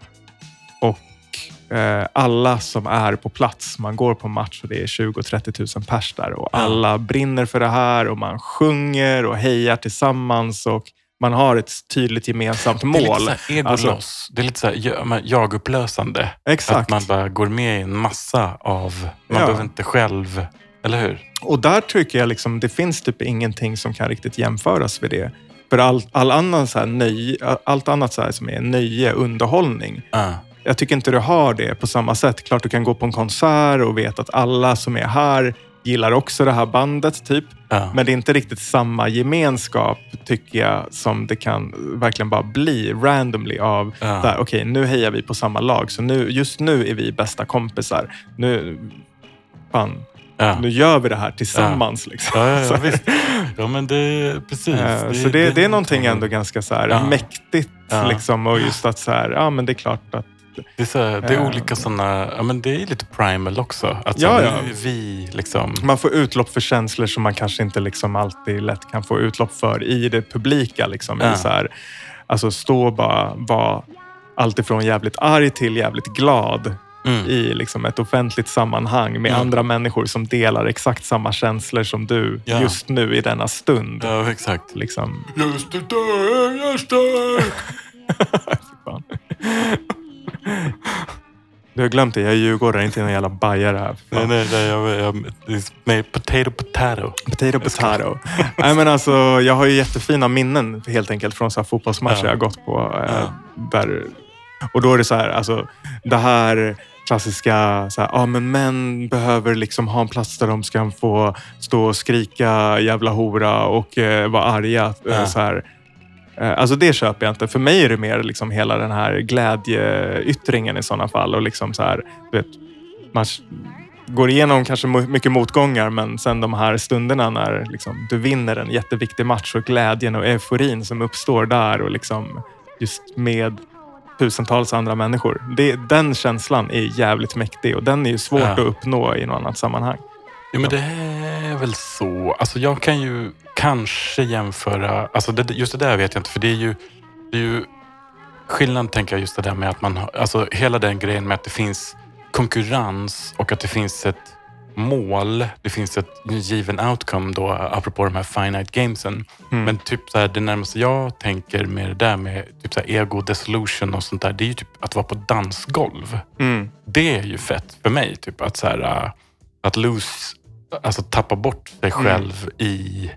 och eh, alla som är på plats, man går på match och det är 20-30 000 pers där och Ja. alla brinner för det här och man sjunger och hejar tillsammans och man har ett tydligt gemensamt Det är lite mål. så egoloss. Alltså- det är lite så här, jag-upplösande. Exakt. Att man bara går med i en massa av... Man Ja. behöver inte själv... Eller hur? Och där tycker jag liksom, det finns typ ingenting som kan riktigt jämföras med det. För all, all annan så här nöj, allt annat så som är nöje, underhållning, Ja. Jag tycker inte du har det på samma sätt. Klart du kan gå på en konsert och veta att alla som är här gillar också det här bandet, typ. Ja. Men det är inte riktigt samma gemenskap, tycker jag, som det kan verkligen bara bli randomly av Ja. okej, nu hejar vi på samma lag, så nu, just nu är vi bästa kompisar. Nu, fan, Ja. nu gör vi det här tillsammans. Liksom. Ja, ja, ja. Ja, men det precis. Eh, så det, det är någonting ändå ganska så mäktigt. Liksom, och just att så här, ja men det är klart att Det är, så här, det är Eh. olika sådana... Ja, men det är lite primal också. Att så, Ja, nu ja. är vi liksom... man får utlopp för känslor som man kanske inte liksom alltid lätt kan få utlopp för i det publika. Liksom. Ja. I så här, alltså stå och bara vara alltifrån jävligt arg till jävligt glad Mm. i liksom ett offentligt sammanhang med Mm. andra människor som delar exakt samma känslor som du Ja. just nu i denna stund. Ja, exakt. Liksom. Just det, där, just det. Du har glömt det, jag är djurgårdare, inte någon jävla bajare här. Nej, nej, nej, jag, jag, med potato, potato. Potato, potato. Nej, men alltså, jag har ju jättefina minnen helt enkelt från så här fotbollsmatcher Ja. jag har gått på. Eh, Ja. där, och då är det så här, alltså, det här klassiska, så här, ah, men män behöver liksom ha en plats där de ska få stå och skrika jävla hora och eh, vara arga. Eh, Ja. Så här. Eh, Alltså det köper jag inte. För mig är det mer liksom hela den här glädjeyttringen i sådana fall. Och liksom så här, vet, man går igenom kanske mycket motgångar men sen de här stunderna när liksom, du vinner en jätteviktig match och glädjen och euforin som uppstår där och liksom just med tusentals andra människor. Det, den känslan är jävligt mäktig och den är ju svårt Ja. att uppnå i något annat sammanhang. Jo, men det är väl så. Alltså, jag kan ju kanske jämföra... Alltså, det, just det där vet jag inte, för det är ju... Det är ju skillnaden, tänker jag, just det där med att man. Alltså, hela den grejen med att det finns konkurrens och att det finns ett mål. Det finns ett given outcome då, apropå de här finite gamesen. Mm. Men typ så här, det närmaste jag tänker med det där med typ så här ego dissolution och sånt där, det är ju typ att vara på dansgolv. Mm. Det är ju fett för mig. Typ att så här, att lose, alltså tappa bort sig Mm. själv i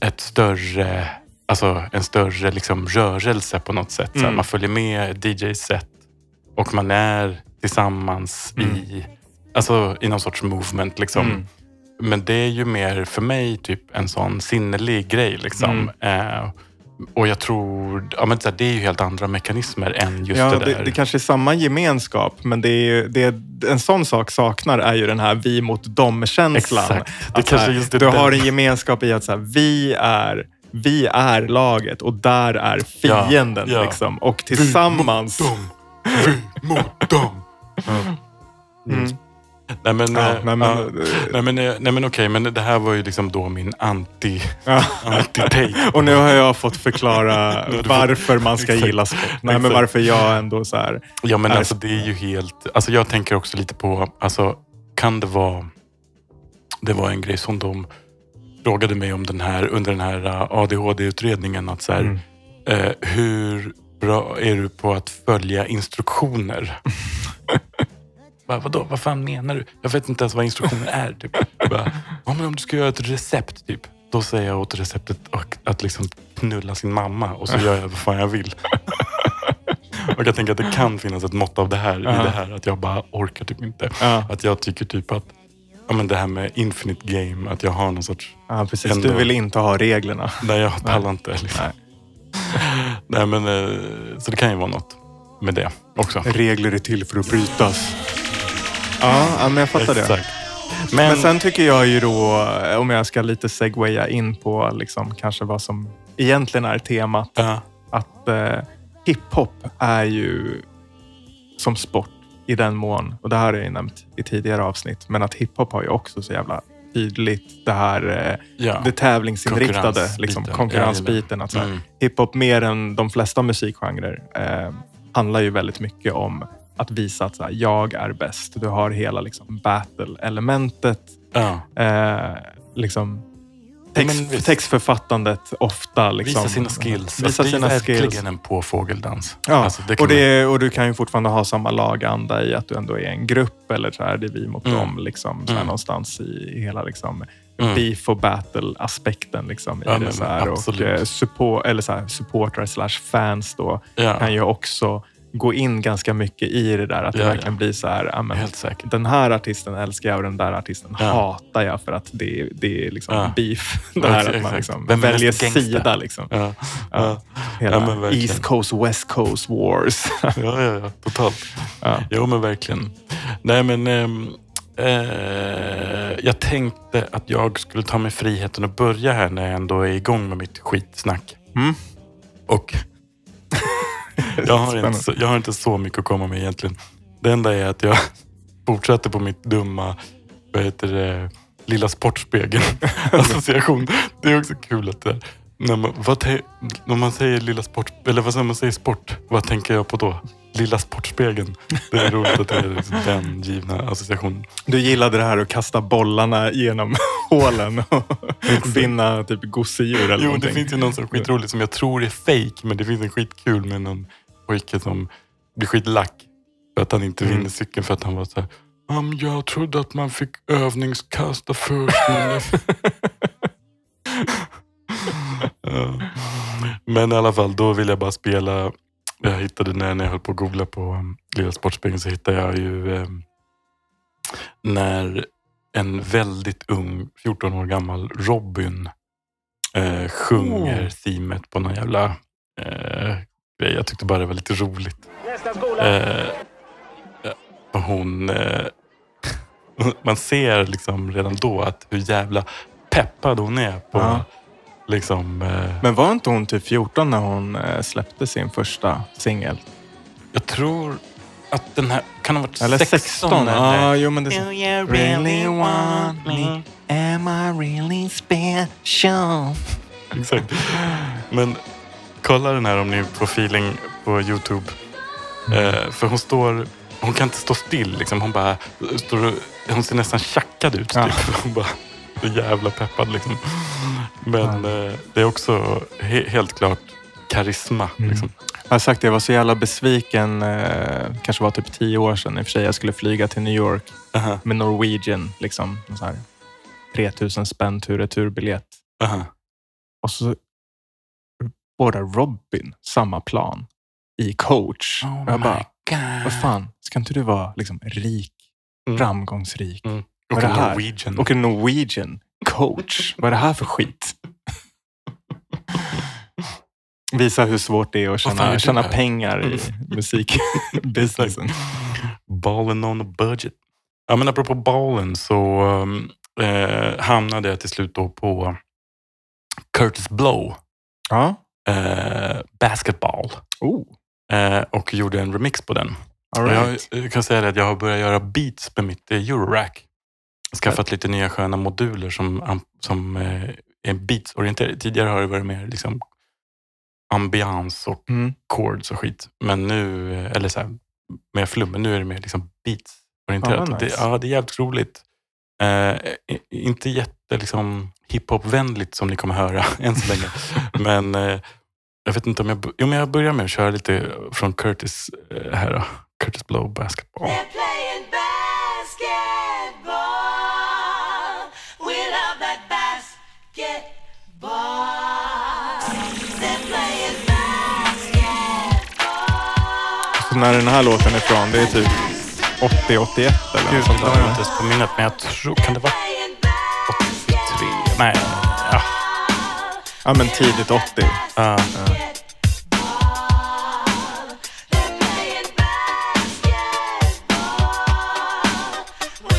ett större, alltså en större liksom rörelse på något sätt. Så här, Mm. man följer med DJs set och man är tillsammans Mm. i, alltså, i någon sorts movement. Liksom. Mm. Men det är ju mer för mig typ en sån sinnelig grej. Liksom. Mm. Eh, och jag tror, ja, men det är ju helt andra mekanismer än just ja, det det, där. det, kanske är samma gemenskap, men det är ju, det, en sån sak saknar är ju den här vi mot dem-känslan. Exakt. Det Att kanske här, just är du den. har en gemenskap i att så här, vi, är, vi är laget och där är Ja, fienden. ja. Liksom. Och tillsammans... dem. Vi mot dem. Mm. Nej men, Ja, eh, nej, men, ja. eh, nej, men, eh, nej men okej, men det här var ju liksom då min anti, Ja. anti-take. Och nu har jag fått förklara varför man ska gilla sport. Nej, men varför jag ändå så här... Ja men är- alltså det är ju helt, alltså jag tänker också lite på, alltså kan det vara, det var en grej som de frågade mig om den här, under den här ADHD-utredningen. Att så här, Mm. eh, hur bra är du på att följa instruktioner? Bara, vadå, vad fan menar du? Jag vet inte ens vad instruktioner är. Typ. Bara, ja, men om du ska göra ett recept, typ, då säger jag åt receptet och, att liksom knulla sin mamma och så gör jag vad fan jag vill. och jag tänker att det kan finnas ett mått av det här i det här. Att jag bara orkar typ inte. Att jag tycker typ att ja, men det här med infinite game, att jag har någon sorts... ja, precis. Ändå. Du vill inte ha reglerna. Nej, jag pallar inte. Liksom. Nej. Nej, men, eh, så det kan ju vara något med det också. Regler är till för att brytas. Ja, ja men jag fattar det. Men, Men, sen tycker jag ju då, om jag ska lite segwaya in på liksom kanske vad som egentligen är temat, ja, att eh, hiphop är ju som sport i den mån, och det här har jag nämnt i tidigare avsnitt, men att hiphop har ju också så jävla tydligt det här eh, ja. det tävlingsinriktade, Konkurrensbiten. liksom, konkurrensbiten. Att Mm. Hiphop mer än de flesta musikgenrer eh, handlar ju väldigt mycket om att visa att så här, jag är bäst. Du har hela liksom, battle-elementet. Ja. Eh, liksom, text, men visst. textförfattandet ofta. Liksom, Visa sina skills. Visa alltså, det är sina verkligen en påfågeldans. Ja, Alltså, det och, det och du kan ju fortfarande ha samma laganda i att du ändå är en grupp eller så här, det är vi mot Mm. dem. Liksom, så här, Mm. Någonstans i hela liksom, Mm. beef och battle-aspekten. Liksom, i Ja, det, men så här, och, absolut. eh, support, eller så här, supportrar slash fans då, ja. kan ju också gå in ganska mycket i det där. Att det Ja, ja. verkligen blir så här, ja, men, Helt säkert. den här artisten älskar jag och den där artisten Ja. hatar jag för att det, det är liksom Ja. beef. Det Ja, här exakt, att man liksom Vem väljer sida. Liksom. Ja. Ja. Ja. Hela Ja. East Coast, West Coast wars. Ja, ja, ja, totalt. ja. Jo, men verkligen. Nej, men eh, jag tänkte att jag skulle ta mig friheten att börja här när jag ändå är igång med mitt skitsnack. Mm. Och jag har, inte så, jag har inte så mycket att komma med egentligen. Det enda är att jag fortsätter på mitt dumma, vad heter det, Lilla Sportspegeln association. Det är också kul att det när man, vad te, när man säger lilla sport, eller vad säger man säger sport, vad tänker jag på då? Lilla Sportspegeln. Det är roligt att det är liksom den givna associationen. Du gillade det här att kasta bollarna genom hålen och vinna typ gosedjur eller Jo, någonting. det finns ju någon som är skitrolig som jag tror är fake men det finns en skitkul med någon pojke som blir skitlack för att han inte Mm. vinner cykeln för att han var så här. Um, jag trodde att man fick övningskasta först. Men. Ja. men i alla fall, då vill jag bara spela. Jag hittade när, jag höll på att googla på um, Lilla Sportspegeln så hittade jag ju um, när en väldigt ung, 14 år gammal Robin eh, sjunger Oh. themet på någon jävla eh, grej. Jag tyckte bara det var lite roligt. Och hon, man ser liksom redan då att hur jävla peppad hon är på. Liksom, eh, Men var inte hon typ 14 när hon eh, släppte sin första singel? jag tror att den här kan ha varit Eller 16. 16? eller? Ja, jo men det Do you really want me? Am I really special? Exakt. Men kolla den här om ni får feeling på Youtube. Eh, för hon står, hon kan inte stå still. Liksom. Hon, bara, står, hon ser nästan tjackad ut. Ja. Typ. Hon bara, så jävla peppad liksom. Men eh, det är också he, helt klart karisma. Mm. Liksom. Jag har sagt det, jag var så jävla besviken, eh, kanske var typ tio år sedan i och för sig. Jag skulle flyga till New York Aha, med Norwegian. Liksom, så här 3000 spänn tur och returbiljett. aha. Och så båda Robin samma plan i coach. Oh jag bara, God. vad fan, ska inte du vara liksom rik, Mm. framgångsrik? Mm. Och en? Norwegian. Och en Norwegian coach. Vad är det här för skit? Visa hur svårt det är att tjäna, tjäna pengar i musikbusinessen. Ballen on a budget. Ja, men apropå ballen så um, eh, hamnade jag till slut då på Curtis Blow, Ja. eh, Basketball. Oh, Eh, och gjorde en remix på den. all right. Jag, jag kan säga att jag har börjat göra beats med mitt eh, Eurorack. Skaffat lite nya sköna moduler som, som eh, är beats-orienterade. Tidigare har det varit mer liksom ambians och Mm. chords och skit. Men nu, eh, eller så här, mer flum, men nu är det mer liksom beats-orienterat. Ja, vad nice. det, ja, det är jävligt roligt. Eh, i- inte jätte liksom, hiphop-vänligt som ni kommer höra än så länge. men eh, jag vet inte om jag, jo, men jag börjar med att köra lite från Curtis eh, här då. Curtis Blow basketball. Basketball. Så när den här låten är från, det är typ 80-81 eller Gud, något sånt har där. jag inte ens på minnet, men jag tror, kan det vara Playing 83? Nej, ja. Ja, men tidigt 80. ja.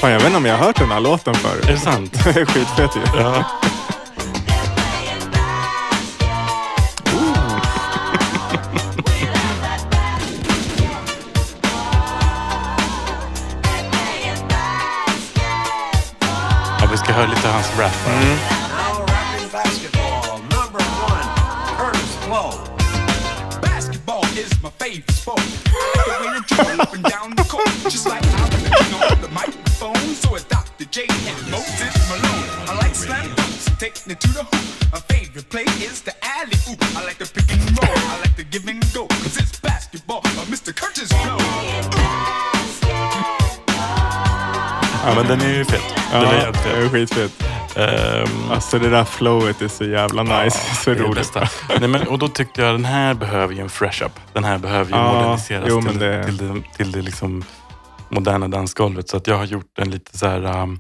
Fan, jag vet inte om jag har hört den här låten förut. Är det sant? Skitfett ju. Ja. Vi ska höra lite hans rap. va? Now Ja, men den är ju fet. Den är Ja, är skitfett. Ehm, Alltså det där flowet är så jävla nice. så det är det roligt. Nej, men, och då tyckte jag den här behöver ju en fresh up. Den här behöver ju Ja, moderniseras jo, till, det- till det, till det liksom moderna dansgolvet. Så att jag har gjort en lite så här... Um,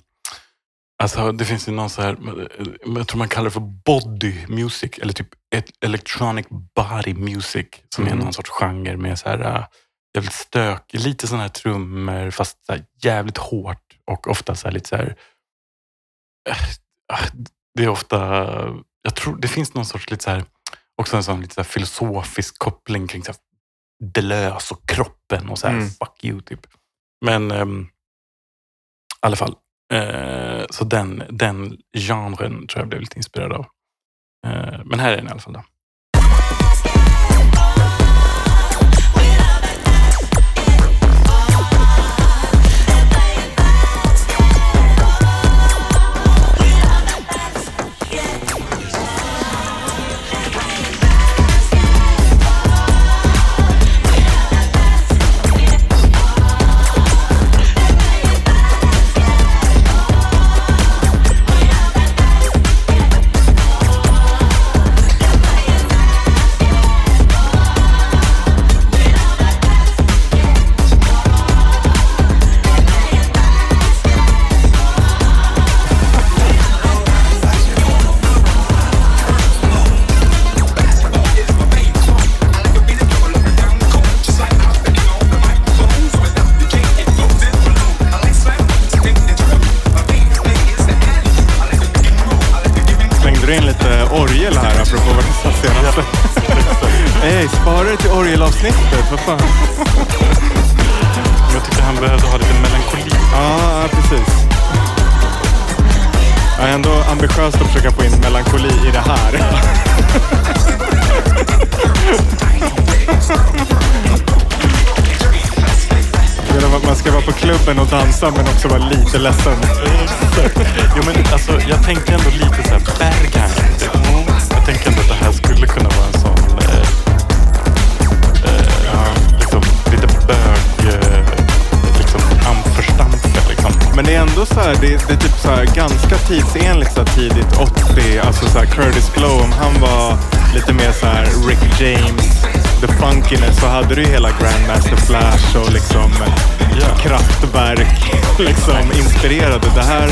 alltså det finns ju någon så här, eh, jag tror man kallar det för body music. Eller typ electronic body music. Som Mm. är någon sorts genre med så här uh, jävligt stök, lite sådana här trummor fast så här jävligt hårt. Och ofta så lite så här... eh, det är ofta, jag tror det finns någon sorts lite så här, också en sån lite så här filosofisk koppling kring så här Deleuze och kroppen och så här Mm. fuck you typ. Men ehm, i alla fall, eh, så den, den genren tror jag blev lite inspirerad av. Eh, men här är den i alla fall. Då. Du in lite orgel här apropå vad du sa senast? Ey, spara det till orgelavsnittet. Vad fan? Jag tyckte han behövde ha lite melankoli. Ja, precis. Ja, ändå ambitiöst att försöka få in melankoli i det här. Är Man ska vara på klubben och dansa men också vara lite ledsen. Jo men alltså jag tänkte ändå lite så här Berghain. Jag tänkte ändå att det här skulle kunna vara en sån eh, eh, liksom, lite bög, eh, liksom amförstampka liksom. Men det är ändå så här, det, det är typ så här ganska tidsenligt så här tidigt 80, alltså så här Curtis Blow. Om han var lite mer så här Rick James, The Funkiness, så hade du hela Grandmaster Flash och liksom kraftverk liksom inspirerade. Det här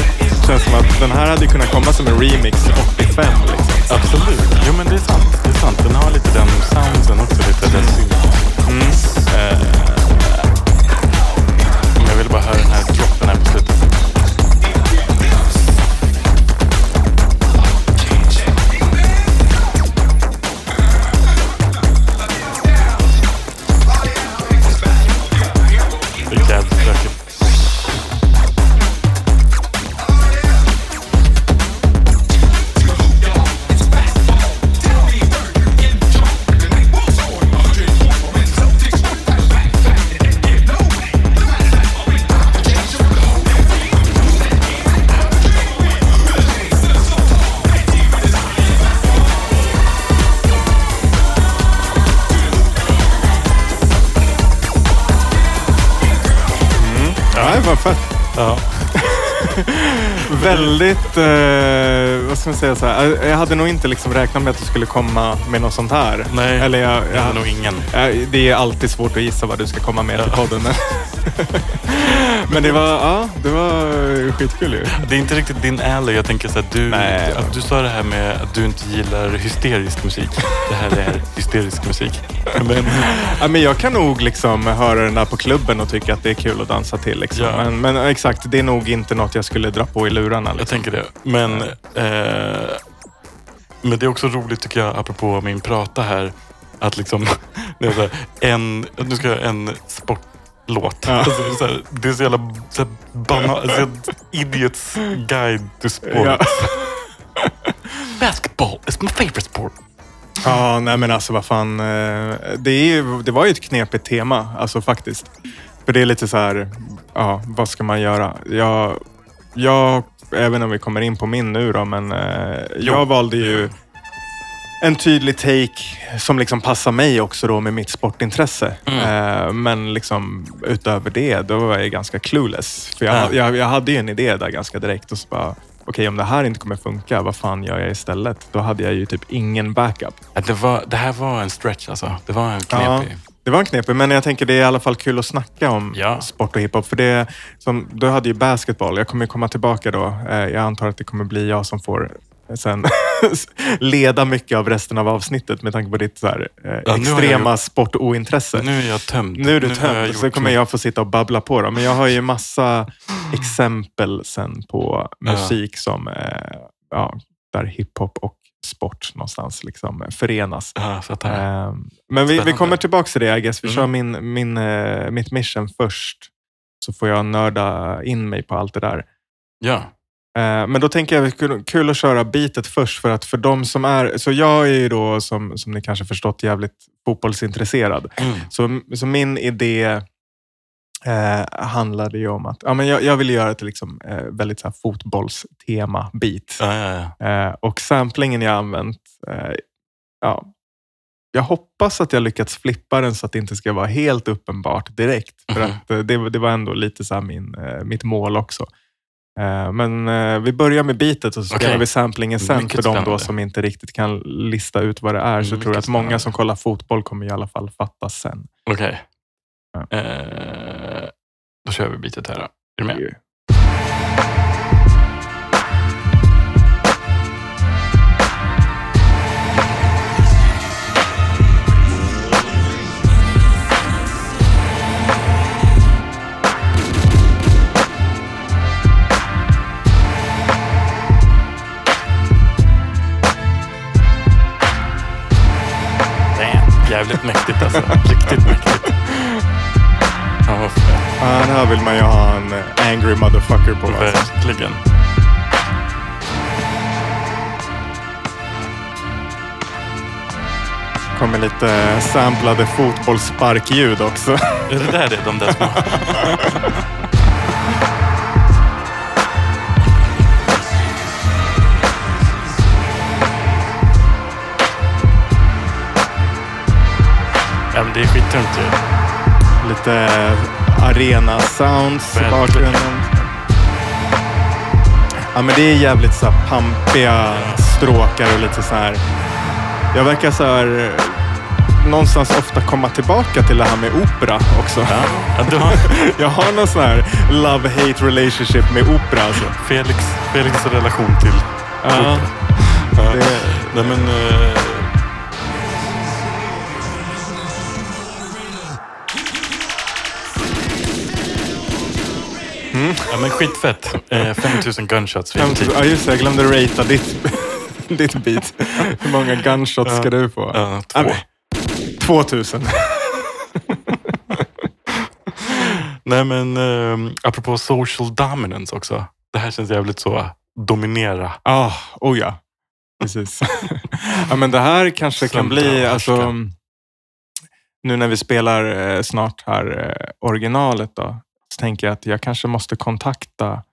känns som att den här hade kunnat komma som en remix 85. Liksom. Absolut. Jo men det är sant. Det är sant. Den har lite den soundsen också. Lite den mm. men jag vill bara höra den här Väldigt, eh, vad ska man säga, så här, jag hade nog inte liksom räknat med att du skulle komma med något sånt här. Nej, Eller jag, jag jag, nog ingen. Ja, Det är alltid svårt att gissa vad du ska komma med till podden. Men, men det var, ja, det var skitkul ju. Det är inte riktigt din alley. Jag tänker så att du, Nej. att du sa det här med att du inte gillar hysterisk musik. Det här är hysterisk musik. Men, Ja, men jag kan nog liksom höra den där på klubben och tycka att det är kul att dansa till. Liksom. Ja. Men, men exakt, det är nog inte något jag skulle dra på i lurarna. jag Liksom. tänker det. Men, eh, men det är också roligt tycker jag, apropå min prata här, att liksom, här, en, nu ska jag göra en sportlåt. Alltså, så här, det är så jävla så här, bana, så här, idiots guide to sport. Ja. Basketball is my favorite sport. Ja, nej men alltså vad fan. eh, Det, är, ju- det var ju ett knepigt tema, alltså faktiskt. För det är lite så här, ja, vad ska man göra? Jag, jag även om vi kommer in på min nu då, men eh, jag valde ju en tydlig take som liksom passar mig också då med mitt sportintresse. Eh, men liksom utöver det, då var jag ganska clueless. För jag, Ja. jag, jag hade ju en idé där ganska direkt och så bara, okej om det här inte kommer funka, vad fan gör jag istället? Då hade jag ju typ ingen backup. Ja, Det, var, det här var en stretch alltså. Det var en Ja, knepig. det var en knepig, men jag tänker det är i alla fall kul att snacka om Ja. sport och hiphop. För det, som, du hade ju basketboll. Jag kommer komma tillbaka då. Eh, Jag antar att det kommer bli jag som får sen leda mycket av resten av avsnittet med tanke på ditt så här, eh, jag extrema gjort- sportointresse. Nu är jag tömd. Nu är du har tömd, jag så kommer jag få sitta och babbla på. Då. Men jag har ju massa exempel sen på musik som, eh, ja, där hiphop och sport någonstans liksom förenas. Ja. Eh, Men vi, vi kommer tillbaka till det, I guess. Vi Mm. kör min, min, eh, mitt mission först. Så får jag nörda in mig på allt det där. Ja. Eh, Men då tänker jag att det är kul- att köra bitet först. För att för de som är... Så jag är ju då, som, som ni kanske förstått, jävligt fotbollsintresserad. Mm. Så, så min idé eh, handlade ju om att ja, men jag, jag ville göra ett liksom, eh, väldigt så här, fotbollstema-bit. Ja, ja, ja. Eh, och samplingen jag använt, eh, ja, jag hoppas att jag lyckats flippa den så att det inte ska vara helt uppenbart direkt. För Mhm. att eh, det, det var ändå lite så min, eh, mitt mål också. Eh, men eh, vi börjar med bitet och så spelar Okej. vi samplingen sen Mycket för de då som inte riktigt kan lista ut vad det är. Så Mycket tror jag att många spännande. som kollar fotboll kommer i alla fall fatta sen. Okej. Ja. Eh, då kör vi bitet här då. Är du med? Jävligt mäktigt alltså. Riktigt mäktigt. Ja. Ja, den här vill man ju ha en angry motherfucker på. Alltså. Verkligen. kommer lite samplade fotbollssparkljud också. Är det där det är? De där små? men det är skittungt ju. Lite arena sounds i bakgrunden. Ja, men det är jävligt så här pampiga stråkar och lite så här Jag verkar så här, eh, någonstans ofta komma tillbaka till det här med opera också. Ja, ja, du har Jag har någon sån här love-hate relationship med opera. Alltså. Felix, Felix relation till Ja. Ja. Det, Nej, men... eh, Ja, men skitfett. Eh, 5000 gunshots. Ja, just det. Jag glömde ratea ditt, ditt beat. Hur många gunshots ska du få? Ja, två. Men, 2000. Nej, men eh, apropå social dominance också. Det här känns jävligt så dominera. Ah, oh ja. Precis. ja, men det här kanske kan Söndra bli, alltså, nu när vi spelar eh, snart här eh, originalet då, tänker jag att jag kanske måste kontakta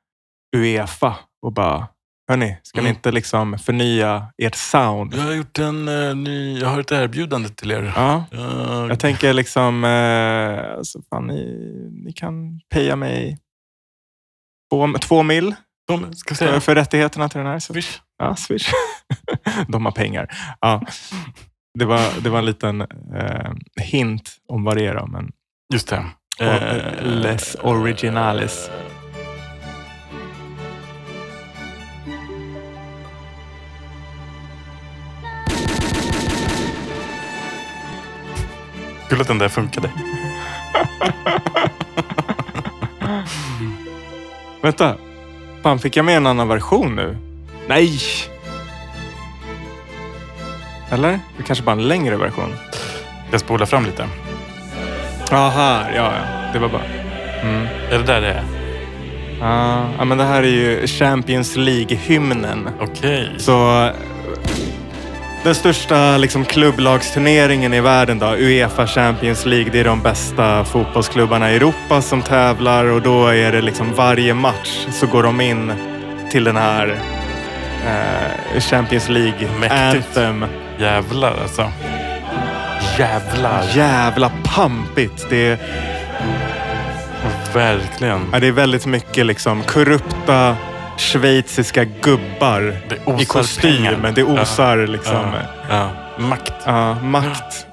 Uefa och bara, hörni, ska ni Mm. inte liksom förnya ert sound? Jag har gjort en eh, ny... Jag har ett erbjudande till er. Ja, Jag, jag tänker liksom, eh, alltså, fan, ni, ni kan paya mig två, två mil de, ska säga, för rättigheterna till den här. Så, Swish. ja, swish. De har pengar. Ja. Det, var, det var en liten eh, hint om vad det är. Då, men Just det. Eh, Les Originalis. Kul att den där funkade. Vänta. Fan, fick jag med en annan version nu? Nej! Eller? Det kanske bara en längre version. Jag spolar fram lite. Ja, här. Ja, ja. Det var bara... Mm. Är det där det är? Ja, ja, men det här är ju Champions League-hymnen. Okej. Så eh, den största liksom, klubblagsturneringen i världen, då, Uefa Champions League, det är de bästa fotbollsklubbarna i Europa som tävlar och då är det liksom varje match så går de in till den här eh, Champions League Mäktigt. Anthem. Jävlar alltså. Jävlar. Jävla pampigt. Det är, Verkligen. ja, det är väldigt mycket liksom korrupta schweiziska gubbar i kostym. pengar. Men det osar liksom Ja. ja. Makt. ja, makt.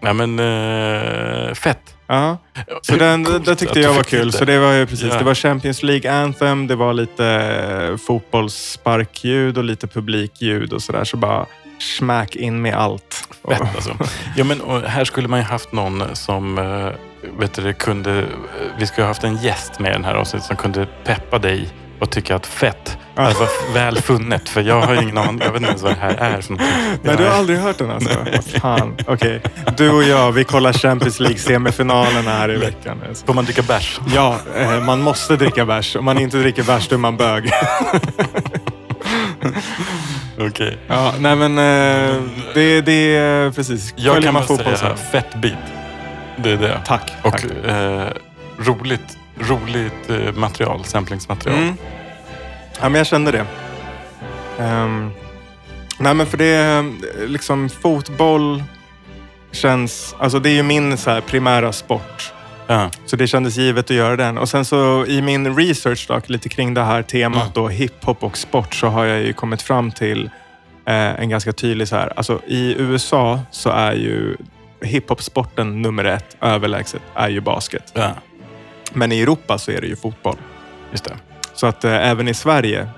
Ja, men eh, fett. Ja. Så den, det tyckte jag var kul. Så det var ju precis. Ja. Det var Champions League Anthem, det var lite eh, fotbollssparkljud och lite publikljud och sådär. Så bara smack in med allt. Fett alltså. Ja, men, här skulle man ju haft någon som eh, vet du, kunde... eh, Vi skulle ha haft en gäst med i den här avsnittet som kunde peppa dig och tycka att fett Ja. det var väl funnet. För jag har ingen aning. Jag vet inte ens vad det här är för någonting. Nej, du har aldrig hört den alltså? Fan. Okej, du och jag, vi kollar Champions League-semifinalerna här i veckan. Får man dricka bärs? Ja, eh, man måste dricka bärs. Om man inte dricker bärs, då är man bög. Okej. Ja, nej men eh, det, det är precis. Jag Följer kan bara fotboll så säga fett beat. Det är det. Tack. Och tack. eh, roligt, roligt eh, material, samplingsmaterial. Mm. Ja, men jag kände det. Ehm, nej, men för det är liksom fotboll känns, alltså det är ju min så primära sport. Ja. Så det kändes givet att göra den. Och sen så i min research då, lite kring det här temat Mm. då, hiphop och sport, så har jag ju kommit fram till eh, en ganska tydlig så här, alltså i USA så är ju hiphop-sporten nummer ett, överlägset, är ju basket. ja, Men i Europa så är det ju fotboll. just det. Så att eh, även i Sverige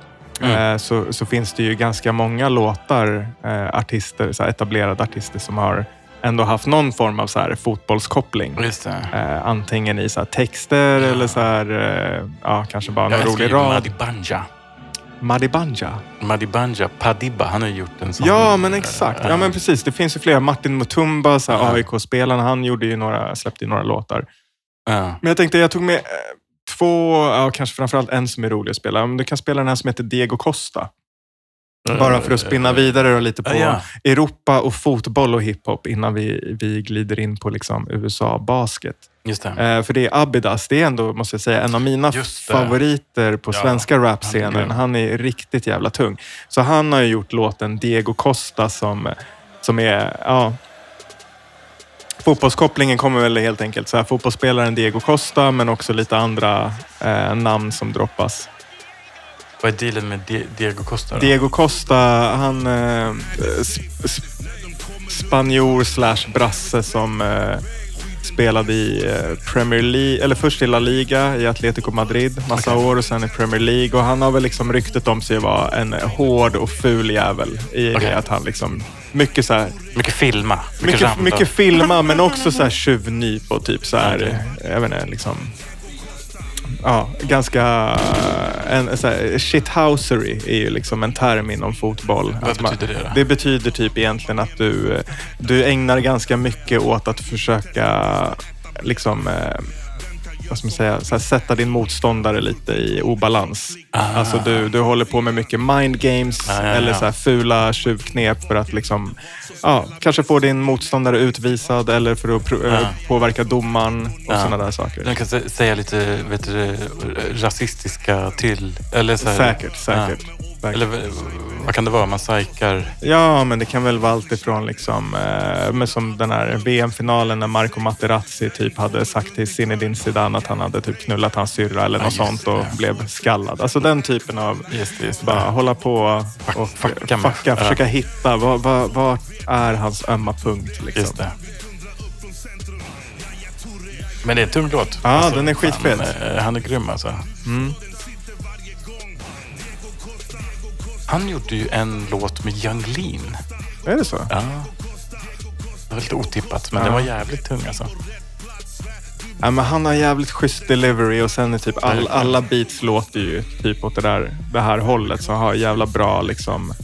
Mm. eh, så, så finns det ju ganska många låtar, eh, artister, så etablerade artister som har ändå haft någon form av så här fotbollskoppling. Eh, antingen i så här texter eller så här, eh, ja, kanske bara någon rolig rad. Madi Banja. Madibanja. Madi Banja, Padibba, han har gjort en sån. Ja, men exakt. Ja, men precis. Det finns ju flera. Martin Mutumba, så Ja. AIK-spelaren, han gjorde ju några, släppte ju några låtar. Ja. Men jag tänkte, jag tog med eh, två, ja, kanske framförallt en som är rolig att spela. Du kan spela den här som heter Diego Costa. Bara för att spinna vidare lite på Ja. Europa och fotboll och hiphop innan vi, vi glider in på liksom USA-basket. Just det. Eh, för det är Abidas, det är ändå, måste jag säga, en av mina favoriter på Ja, svenska rapscenen. Han är riktigt jävla tung. Så han har ju gjort låten Diego Costa som, som är, ja... Fotbollskopplingen kommer väl helt enkelt så här, fotbollsspelaren Diego Costa, men också lite andra eh, namn som droppas. Vad är dealen med Di- Diego Costa? Då? Diego Costa, han eh, sp- sp- spanjor slash brasse som eh, spelade i eh, Premier League, eller först i La Liga i Atletico Madrid massa år och sen i Premier League. Och han har väl liksom ryktet om sig vara en hård och ful jävel i Okej. det att han liksom mycket så här Mycket filma. Mycket, mycket, mycket filma men också så här tjuvnyp och typ så här, Okej. jag vet inte, liksom Ja, ganska... En, så här, shithousery är ju liksom en term inom fotboll. Vad man- betyder det då? Det betyder typ egentligen att du, du ägnar ganska mycket åt att försöka liksom, eh, vad ska man säga, så här, sätta din motståndare lite i obalans. Alltså du, du håller på med mycket mind games Ah. Ja, ja, eller så här fula tjuvknep för att liksom, ja, kanske få din motståndare utvisad eller för att eh, Ja. påverka domaren och Ja. sådana där saker. Man kan sä- säga lite vet du, rasistiska till... Eller så här, Säkert, säkert. Säkert. Eller vad kan det vara? Man psykar... Ja, men det kan väl vara allt ifrån liksom, eh, men som den här VM-finalen när Marco Materazzi typ hade sagt till Zinedine Zidane att han hade typ knullat hans syrra eller Ja, något sånt och det. blev skallad. Alltså den typen av Just det, just det. bara hålla på Fuck- och fucka fucka, försöka hitta vad, vad, vad är hans ömma punkt. Liksom. Men det är en tung låt. Ja, den är skitfet. Han, eh, han är grym alltså. Mm. Han gjorde ju en låt med Yung Lean. Är det så? Ja. Det var lite otippat, men Ja. den var jävligt tung alltså. Ja, men han har jävligt schysst delivery och sen är typ all, alla beats låter ju typ åt det, där, det här hållet. Så har jävla bra liksom...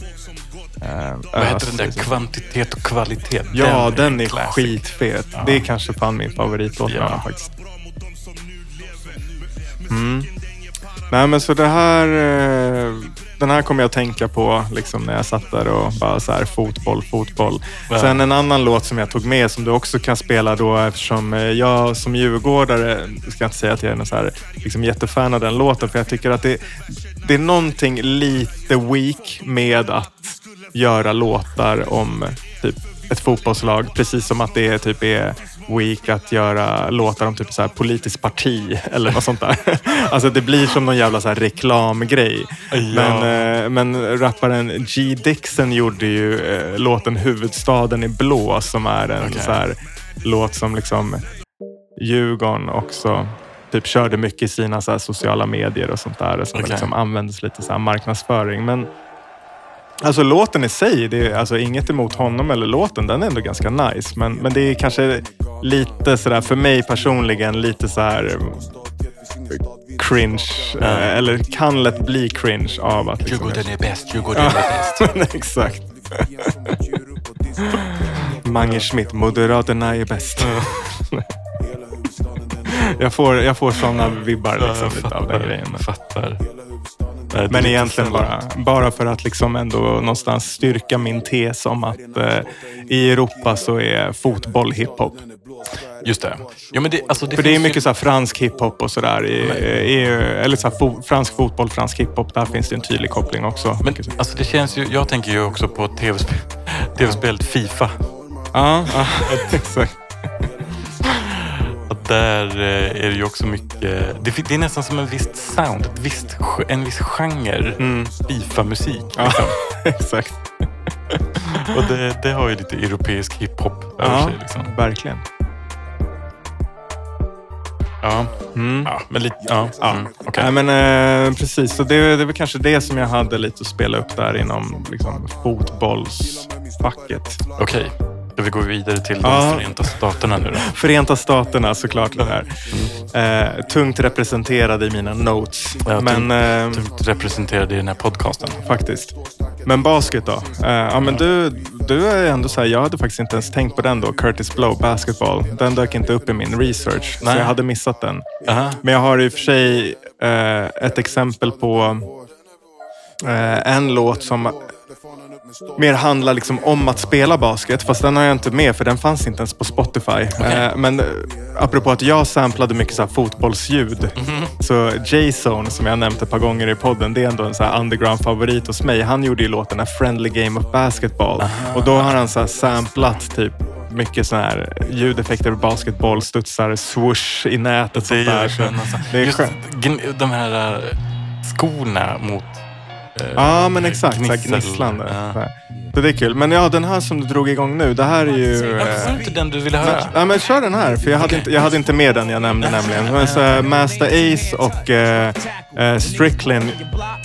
Eh, Vad heter den där? Kvantitet och kvalitet. Ja, den, är classic. skitfet. Ja. Det är kanske fan min favoritlåt Ja. honom faktiskt. Mm. Nej men så det här, eh, den här kommer jag att tänka på liksom när jag satt där och bara så här fotboll, fotboll. Ja. Sen en annan låt som jag tog med som du också kan spela då eftersom eh, jag som djurgårdare, ska jag inte säga att jag är någon så här, liksom jättefan av den låten för jag tycker att det, det är någonting lite weak med att göra låtar om typ ett fotbollslag. Precis som att det typ är weak att göra låtar om typ så här politiskt parti eller något sånt där. Alltså det blir som någon jävla så här reklamgrej. Ja. Men, eh, men rapparen G. Dixon gjorde ju eh, låten Huvudstaden i blå som är en Okej. så här låt som liksom Djurgården också typ körde mycket i sina så sociala medier och sånt där. Som Okej. liksom användes lite så marknadsföring. Men Alltså låten i sig, det är alltså inget emot honom eller låten, den är ändå ganska nice. Men, men det är kanske lite sådär, för mig personligen, lite så här mm, cringe. Ja. eh, Eller kan lätt bli cringe av att... Liksom, Djurgården är bäst, Djurgården är bäst. Exakt. Mange Schmidt, Moderaterna är bäst. jag får, jag får sådana vibbar Ja, liksom, jag lite av den fattar. grejen. fattar. Nej, är Men egentligen bara, bara för att liksom ändå någonstans styrka min tes om att eh, i Europa så är fotboll hiphop. Just det. Jo, men det, alltså, det För det är mycket ju... så här fransk hiphop och sådär. i- i- Eller så fo, fransk fotboll, fransk hiphop. Där finns det en tydlig koppling också. Men alltså, det känns ju... Jag tänker ju också på tv-spel, tv-spelet Fifa. Ja, ja exakt. Där eh, är det ju också mycket... Det, är nästan som en visst sound, ett visst, en viss genre Fifa-musik. Ja, Liksom. exakt. Och det, det har ju lite europeisk hiphop över Ja, sig. Liksom. verkligen. Ja. Mm. ja, men lite... Ja, Ja. Mm, okej. Nej, men, eh, precis, så det, det väl kanske det som jag hade lite att spela upp där inom liksom, fotbollsfacket. Okej. Ska vi gå vidare till de Ja. Förenta Staterna nu då? Förenta Staterna såklart. Den här. Eh, tungt representerad i mina notes. Ja, men eh, Tungt representerade i den här podcasten. faktiskt. Men basket då? Eh, ja, men du, du är ändå så här, jag hade faktiskt inte ens tänkt på den då. Curtis Blow, basketball. Den dök inte upp i min research. Nej. Så jag hade missat den. Aha. Men jag har i och för sig eh, ett exempel på eh, en låt som mer handlar liksom om att spela basket. Fast den har jag inte med för den fanns inte ens på Spotify. Eh, men eh, apropå att jag samplade mycket så fotbollsljud. Så J-Zone som jag nämnt ett par gånger i podden, det är ändå en så underground-favorit hos mig. Han gjorde ju låten A Friendly Game of Basketball. Och då har han så samplat typ mycket såna här ljudeffekter, basketboll, studsar, swoosh i nätet. Det är där. Så. Det är Just skönt. de här äh, skorna mot Ja, men exakt. så här gnissel. Gnisslande. Ja. Så här. Så det är kul. Men ja, den här som du drog igång nu, det här är ju... Eh, Var inte den du ville höra? Ja, men kör den här, för jag hade, inte, jag hade inte med den jag nämnde nämligen. Men så, här, Master Ace och eh, eh, Strickland.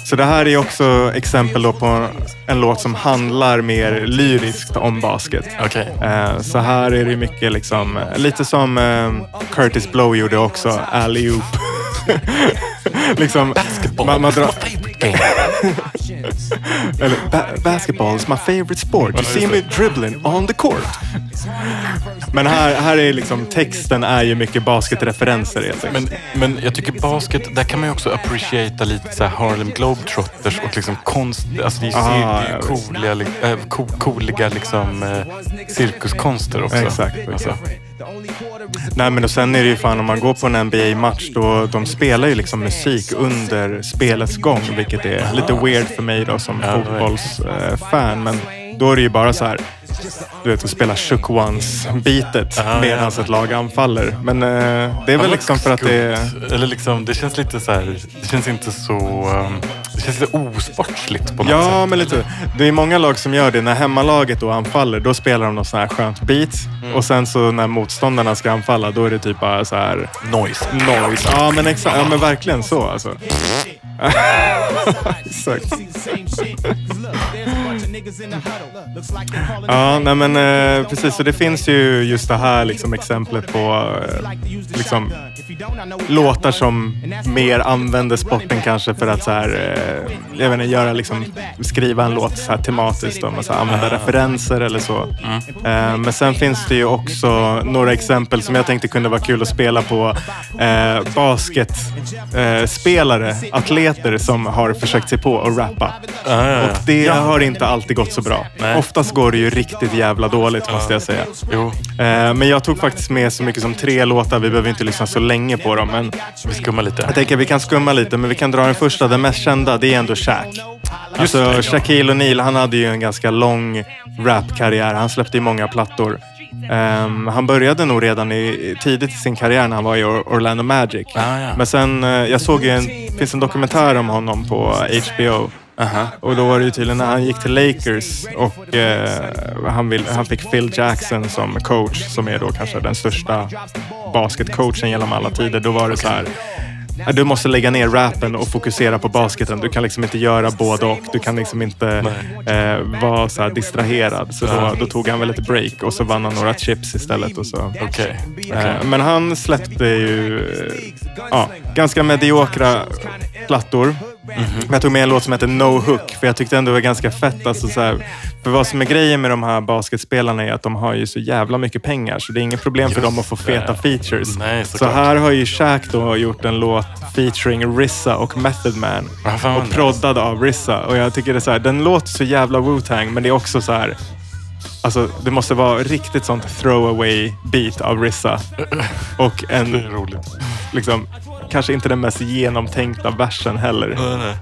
Så det här är också exempel på en låt som handlar mer lyriskt om basket. Okej. Eh, så här är det mycket liksom, eh, lite som eh, Curtis Blow gjorde också, alley-oop. liksom, man, man drar, eller, ba basketball is my favorite sport. You see me dribbling on the court. Men här, här är liksom texten är ju mycket basketreferenser helt. Men, men jag tycker basket, där kan man ju också appreciata lite så här Harlem Globetrotters och liksom konst. Alltså det är ju, Ah, ja, li- äh, co cooliga liksom, eh, cirkuskonster också. Exakt. Alltså, Nej men och sen är det ju fan om man går på en NBA-match då de spelar ju liksom musik under spelets gång vilket är lite weird för mig då som Ja, fotbollsfan. Men då är det ju bara så här du vet, att spela Shook Ones-bitet Ja, medan ja. ett lag anfaller. Men eh, det är väl liksom för att det är... Eller liksom, det känns lite så här, det känns inte så... um, känns lite osportsligt på något Ja, sätt. men lite. Det är många lag som gör det. När hemmalaget då anfaller, då spelar de något sånt här skönt beat. Mm. Och sen så när motståndarna ska anfalla, då är det typ bara så här Noise. noise. Ja, men exakt. Ja, men verkligen så alltså. exakt. Ja, nej men eh, precis. Så det finns ju just det här liksom exemplet på eh, liksom, låtar som mer använder sporten kanske för att så här, eh, jag vet inte, göra liksom, skriva en låt så här tematiskt. Så här, använda referenser eller så. Eh, men sen finns det ju också några exempel som jag tänkte kunde vara kul att spela på eh, basketspelare, eh, atleter som har försökt sig på att rappa. Ja. Och det har inte alltid gått så bra. Nej. Oftast går det ju riktigt jävla dåligt måste jag säga. Eh, men jag tog faktiskt med så mycket som tre låtar. Vi behöver inte lyssna så länge på dem. Men vi skummar lite. jag tänker att vi kan skumma lite, men vi kan dra den första. Den mest kända, det är ändå Shaq. Alltså, det. Shaquille O'Neal, han hade ju en ganska lång rapkarriär. Han släppte ju många plattor. Ehm, han började nog redan i, tidigt i sin karriär när han var i Or- Orlando Magic. Ah, ja. Men sen, eh, jag såg ju en, finns en dokumentär om honom på HBO. Aha. Och då var det ju tydligen när han gick till Lakers och eh, han, vill, han fick Phil Jackson som coach, som är då kanske den största basketcoachen genom alla tider. Då var det så här, "Ja, du måste lägga ner rappen och fokusera på basketen. Du kan liksom inte göra både och. Du kan liksom inte eh, vara så här distraherad. Så då, då tog han väl ett break och så vann han några chips istället. Och så. Okej. Eh, Men han släppte ju eh, ja, ganska mediokra plattor. Men jag tog med en låt som heter No Hook, för jag tyckte ändå det var ganska fett. Alltså, så här, för vad som är grejen med de här basketspelarna är att de har ju så jävla mycket pengar, så det är inget problem för Just dem att få det. feta features. Nej, så här har ju Shaq då gjort en låt featuring Rissa och Method Man. Och proddad av Rissa. Och jag tycker det så här, den låter så jävla Wu-Tang, men det är också så här Alltså, det måste vara riktigt sånt throwaway beat av Rissa. Och Det en, roligt. liksom, kanske inte den mest genomtänkta versen heller. Nej, nej.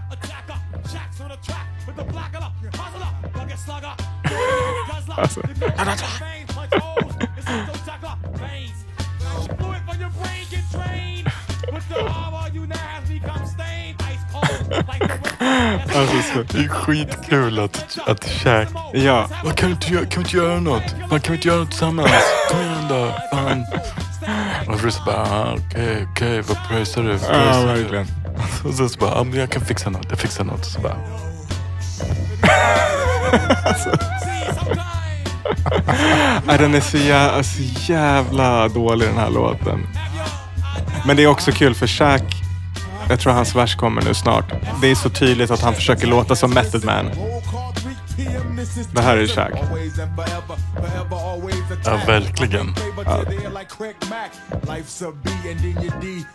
Alltså. Alltså, så, Det är skitkul att, att Shaq... ja, kan vi inte göra, kan vi inte göra något? Fan, kan vi inte göra något tillsammans? Kom igen då. Fan. Och Bruce bara, ah, okej, okej, vad pröjsar du? ja, verkligen. Och så, så bara, ah, jag kan fixa något, jag fixar något. Så bara, Ja, den är så jävla, så jävla dålig den här låten. Men det är också kul för Shaq, jag tror hans vers kommer nu snart. Det är så tydligt att han försöker låta som Method Man. Det här är Shaq. ja, verkligen.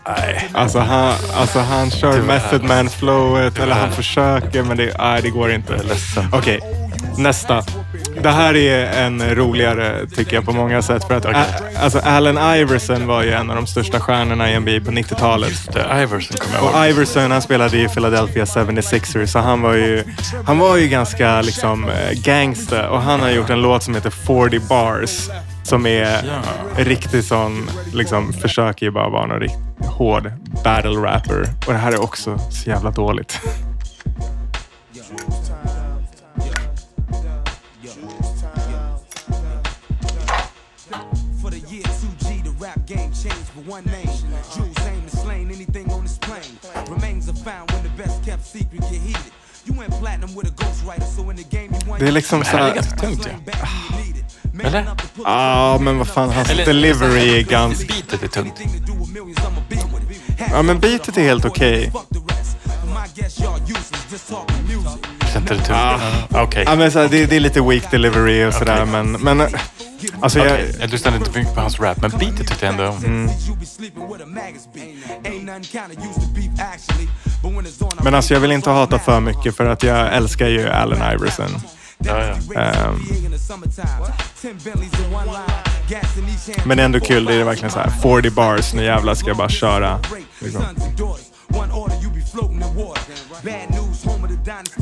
Nej. Alltså han, alltså han kör Tyvärr. Method Man flowet, eller han försöker men det, nej, det går inte. Okej, nästa. Det här är en roligare tycker jag på många sätt. För att. Ä- alltså Allen Iverson var ju en av de största stjärnorna i NBA på 90-talet. Det, Iverson kommer jag ihåg. Och Iverson han spelade i Philadelphia 76ers så han var ju, han var ju ganska liksom gangsta och han har gjort en låt som heter 40 bars. Som är Ja. riktigt sån, liksom försöker ju bara vara någon riktigt hård battle rapper. Och det här är också så jävla dåligt. For one name. Jules aim to slain anything on this plane. Remains are found when the best kept secret get heated. You went platinum with a ghostwriter, so in the game you won. Det är liksom Det så här är här... ganska tungt ju. Eller? Ja, men vad fan, hans Eller- delivery är ganska... Beatet är tungt. Ja, men beatet är helt okej. Känns inte det tungt? Ja. Okej. Ja, men så här, det, det är lite weak delivery och sådär, Okej. men... men alltså, jag, Okej, Jag lyssnade inte mycket på hans rap, men beatet tyckte jag ändå om. men alltså, jag vill inte hata för mycket för att jag älskar ju Allen Iverson. Ja, ja. Ehm, men ändå kul. Det är verkligen så här 40 bars. Nu jävlar ska jag bara köra. Liksom.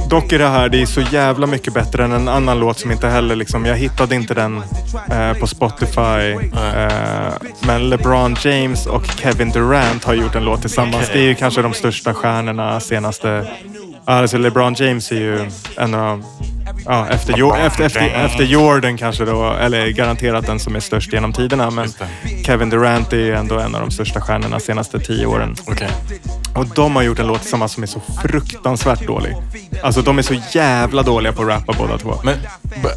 Dock är det här, det är så jävla mycket bättre än en annan låt som inte heller liksom, jag hittade inte den eh, på Spotify. Eh, men LeBron James och Kevin Durant har gjort en låt tillsammans. Det är ju kanske de största stjärnorna senaste... Alltså LeBron James är ju en av Ja, efter, Jo- efter, efter, efter Jordan kanske då, eller garanterat den som är störst genom tiderna. Men. Kevin Durant är ändå en av de största stjärnorna senaste tio åren. Okej. Och de har gjort en låt tillsammans som är så fruktansvärt dålig. Alltså de är så jävla dåliga på att rappa båda två. Men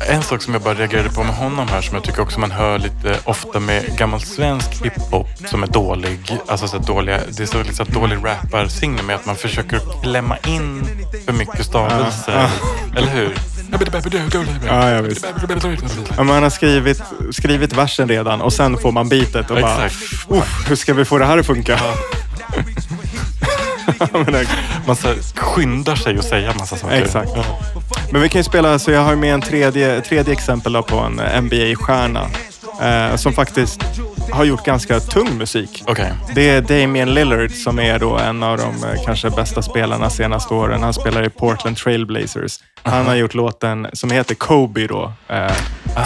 en sak som jag bara reagerade på med honom här som jag tycker också man hör lite ofta med gammal svensk hiphop som är dålig. Alltså så dåliga, det är så liksom dålig rapparsignum med att man försöker klämma in för mycket stavelser. Eller hur? Ja, ja, visst. Ja, men han har skrivit, skrivit versen redan och sen får man beatet och bara... Exakt. "Uff, hur ska vi få det här att funka? Man så skyndar sig att säga massa saker. Exakt. Men vi kan ju spela, så jag har med en tredje, tredje exempel på en NBA-stjärna. Eh, som faktiskt har gjort ganska tung musik. Okej. Det är Damian Lillard som är då en av de eh, kanske bästa spelarna senaste åren. Han spelar i Portland Trailblazers. Han har gjort låten som heter Kobe då. Eh,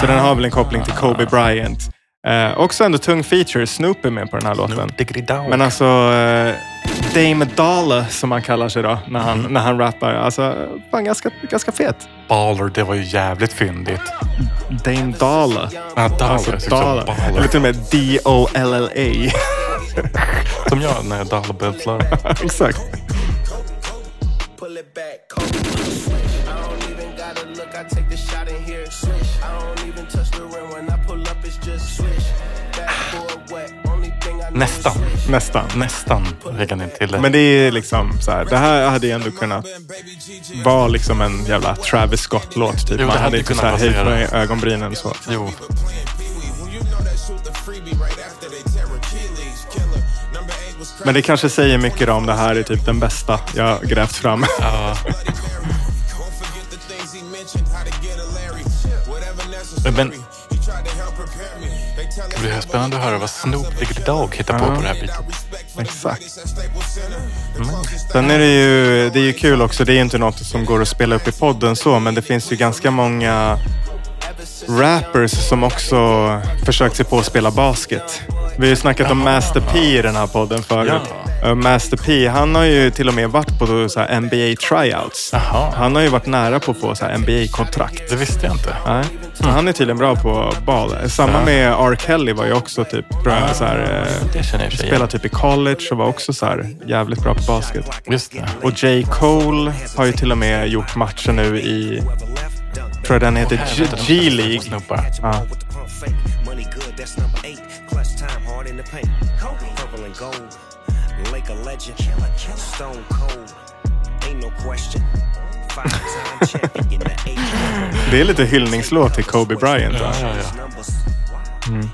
så den har väl en koppling till Kobe Bryant. Eh, också ändå tung feature. Snoop är med på den här låten. Men alltså, eh, Dame Dollar som han kallar sig då när han, när han rappar. Alltså, fan ganska, ganska fet. Baller, det var ju jävligt fyndigt. Dame Dollar. Ah, dollar, Alltså Dollar. baller. Eller till och med D-O-L-L-A. Som jag när jag dollarbubblar. Exakt. pull it back, cold. I don't even gotta look, I take the shot in here. Swish. I don't even touch the rim when I Nästan. Nästan. Nästan lägger ni till det. Men det är liksom så här, det här hade ju ändå kunnat vara liksom en jävla Travis Scott-låt. Typ. Jo, det Man hade inte så kunnat här höjt med ögonbrynen så. Jo. Men det kanske säger mycket om det här är typ den bästa jag grävt fram. Ja. Men blir spännande att höra vad Snoop Diggity Dog hittar på Ja. på det här bitet. Exakt. Sen är det ju, det är ju kul också, det är ju inte något som går att spela upp i podden så, men det finns ju ganska många rappers som också försökt sig på att spela basket. Vi har ju snackat om Master P i den här podden förut. Uh, Master P, han har ju till och med varit på NBA tryouts. Jaha. Han har ju varit nära på att få NBA-kontrakt. Det visste jag inte. Nej. Så han är tydligen bra på bal. Samma med R. Kelly var ju också typ bra, så här, eh, spelade typ i college och var också så här jävligt bra på basket. Just det. Och J. Cole har ju till och med gjort matcher nu i, tror jag den heter G-League. Ja. Det är lite hyllningslåt till Kobe Bryant. Ja, ja, ja. Mm.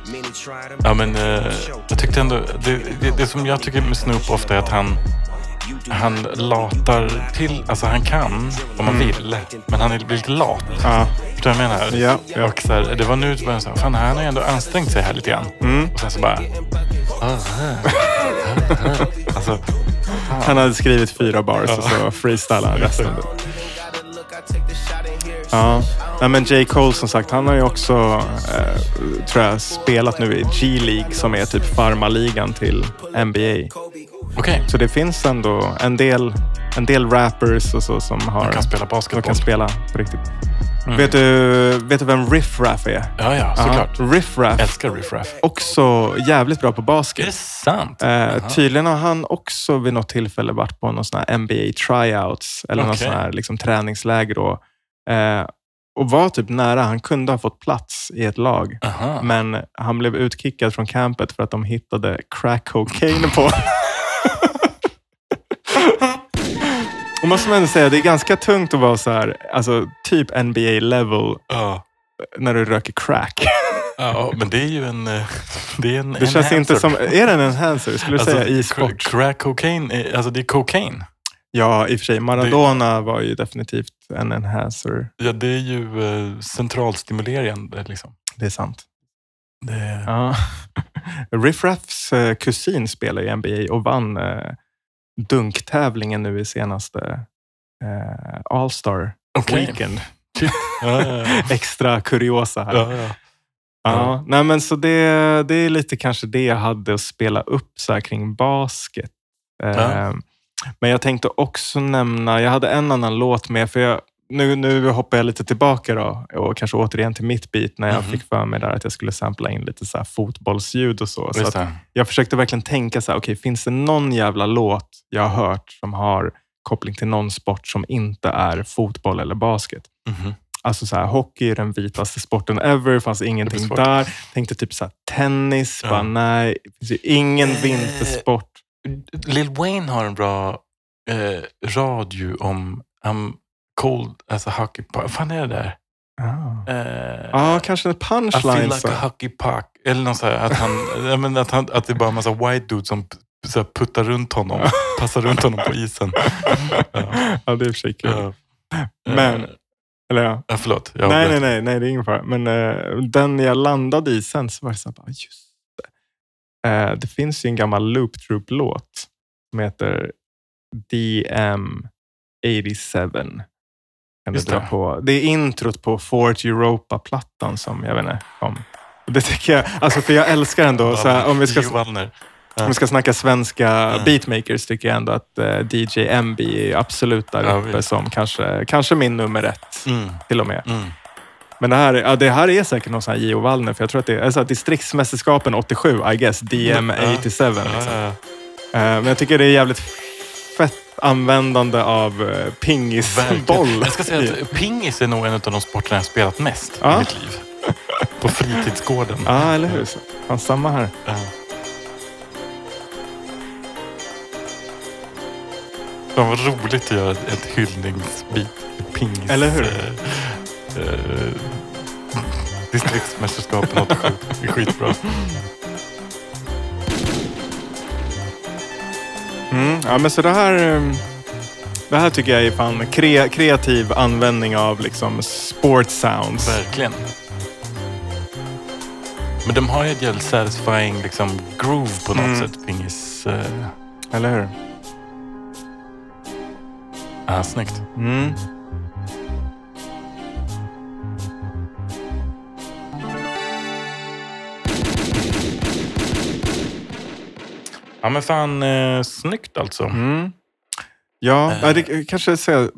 Ja, men eh, jag tyckte ändå... Det, det, det som jag tycker med Snoop ofta är att han, han latar till. Alltså han kan om man vill, men han är- blir lite lat. Ja. Förstår du vad jag menar? Ja, ja. Och så här, det var nu som jag sa, fan han har ju ändå ansträngt sig här lite grann. Mm. Och sen så bara... Alltså, Han hade skrivit fyra bars och så freestylade han resten. Ja. Nej, men J. Cole som sagt, han har ju också eh, tror jag, spelat nu i G-League som är typ farmarligan till NBA. Okej. Så det finns ändå en del, en del rappers och så som har... Man kan spela basketboll. kan spela på riktigt. Vet, du, vet du vem Riff Raff är? Ja, ja, såklart. Ja, Riff Raff. Älskar Riff Raff. Också jävligt bra på basket. Är det sant? Eh, tydligen har han också vid något tillfälle varit på någon sån här NBA tryouts eller någon Okej. sån här liksom, träningsläger. Då. Eh, och var typ nära. Han kunde ha fått plats i ett lag. Aha. Men han blev utkickad från campet för att de hittade crack cocaine på Och måste man ändå säga, det är ganska tungt att vara så här, alltså typ NBA level Ja. när du röker crack. ja, men det är ju en... eh, Det, är en Det känns inte som, är det en enhancer? Skulle du säga i sport? Crack cocaine, är- alltså det är cocaine. Ja, i och för sig. Maradona var ju definitivt en enhancer. Ja, det är ju eh, centralstimulerande liksom. Det är sant. Det, Ja. Riff Raffs eh, kusin spelar i NBA och vann eh, dunktävlingen nu i senaste eh, All-Star Okej. Weekend. Extra kuriosa här. Ja. ja, ja. Nej, men så det, det är lite kanske det jag hade att spela upp så här kring basket. Eh. Men jag tänkte också nämna, jag hade en annan låt med, för jag, nu, nu hoppar jag lite tillbaka då och kanske återigen till mitt beat när jag Mhm. fick för mig där att jag skulle sampla in lite så fotbollsljud och så. så det. jag försökte verkligen tänka så här, okej, finns det någon jävla låt jag har hört som har koppling till någon sport som inte är fotboll eller basket? Mhm. Alltså så här, hockey är den vitaste sporten ever, fanns ingenting svårt. där. Tänkte typ så här, tennis, Ja. bara nej, det finns ju ingen Eh. vintersport. Lil Wayne har en bra eh, radio om um, cold as a hockey puck. Vad fan är det där? Ja, Eh, ah, kanske en I feel punchline. like så. a hockey puck. Eller något så här, att, han, ja, men att, han, att det är bara en massa white dudes som så här, puttar runt honom. passar runt honom på isen. Ja. ja, det är i och för sig kul. Ja. Men, Eh, eller ja. ja, förlåt. Jag Nej, nej, nej, nej, det är ingen fara. Men eh, den jag landade i sen så var det så här, bara, just det. Det finns ju en gammal Loop Troop-låt som heter DM87. Kan du Just dra det. på. det är introt på Fort Europa-plattan som jag vet inte. Och Det tycker jag, alltså för jag älskar ändå, så här, om, vi ska, om vi ska snacka svenska Mm. beatmakers tycker jag ändå att eh, DJ MB är absolut där uppe som kanske, kanske min nummer ett Mm. till och med. Mm. Men det här, ja, det här är säkert någon sån här Gio Wallner, för jag tror att det är alltså, distriktsmästerskapen 87, I guess, DM87. Ja, Liksom. ja, ja. Eh, Men jag tycker det är jävligt fett användande av eh, pingisboll. Jag ska säga att pingis är nog en av de sporterna jag spelat mest Ja. i mitt liv. På fritidsgården. Ja, eller hur? Fan, samma här. Ja. Fan vad roligt att göra ett hyllningsbit. Pingis. Eller hur? Eh, eh, distriktsmästerskapen 87. Det är skitbra. Mm, ja, men så det här, eh, det här tycker jag är fan kre, kreativ användning av liksom sport sounds. Verkligen. Men de har ju ett jävligt satisfying liksom, groove på något Mm. sätt. Pingis. Eh, Eller hur? ah, snyggt. Mm. Ja men fan, eh, snyggt alltså. Mm. Ja, Eh. det kanske är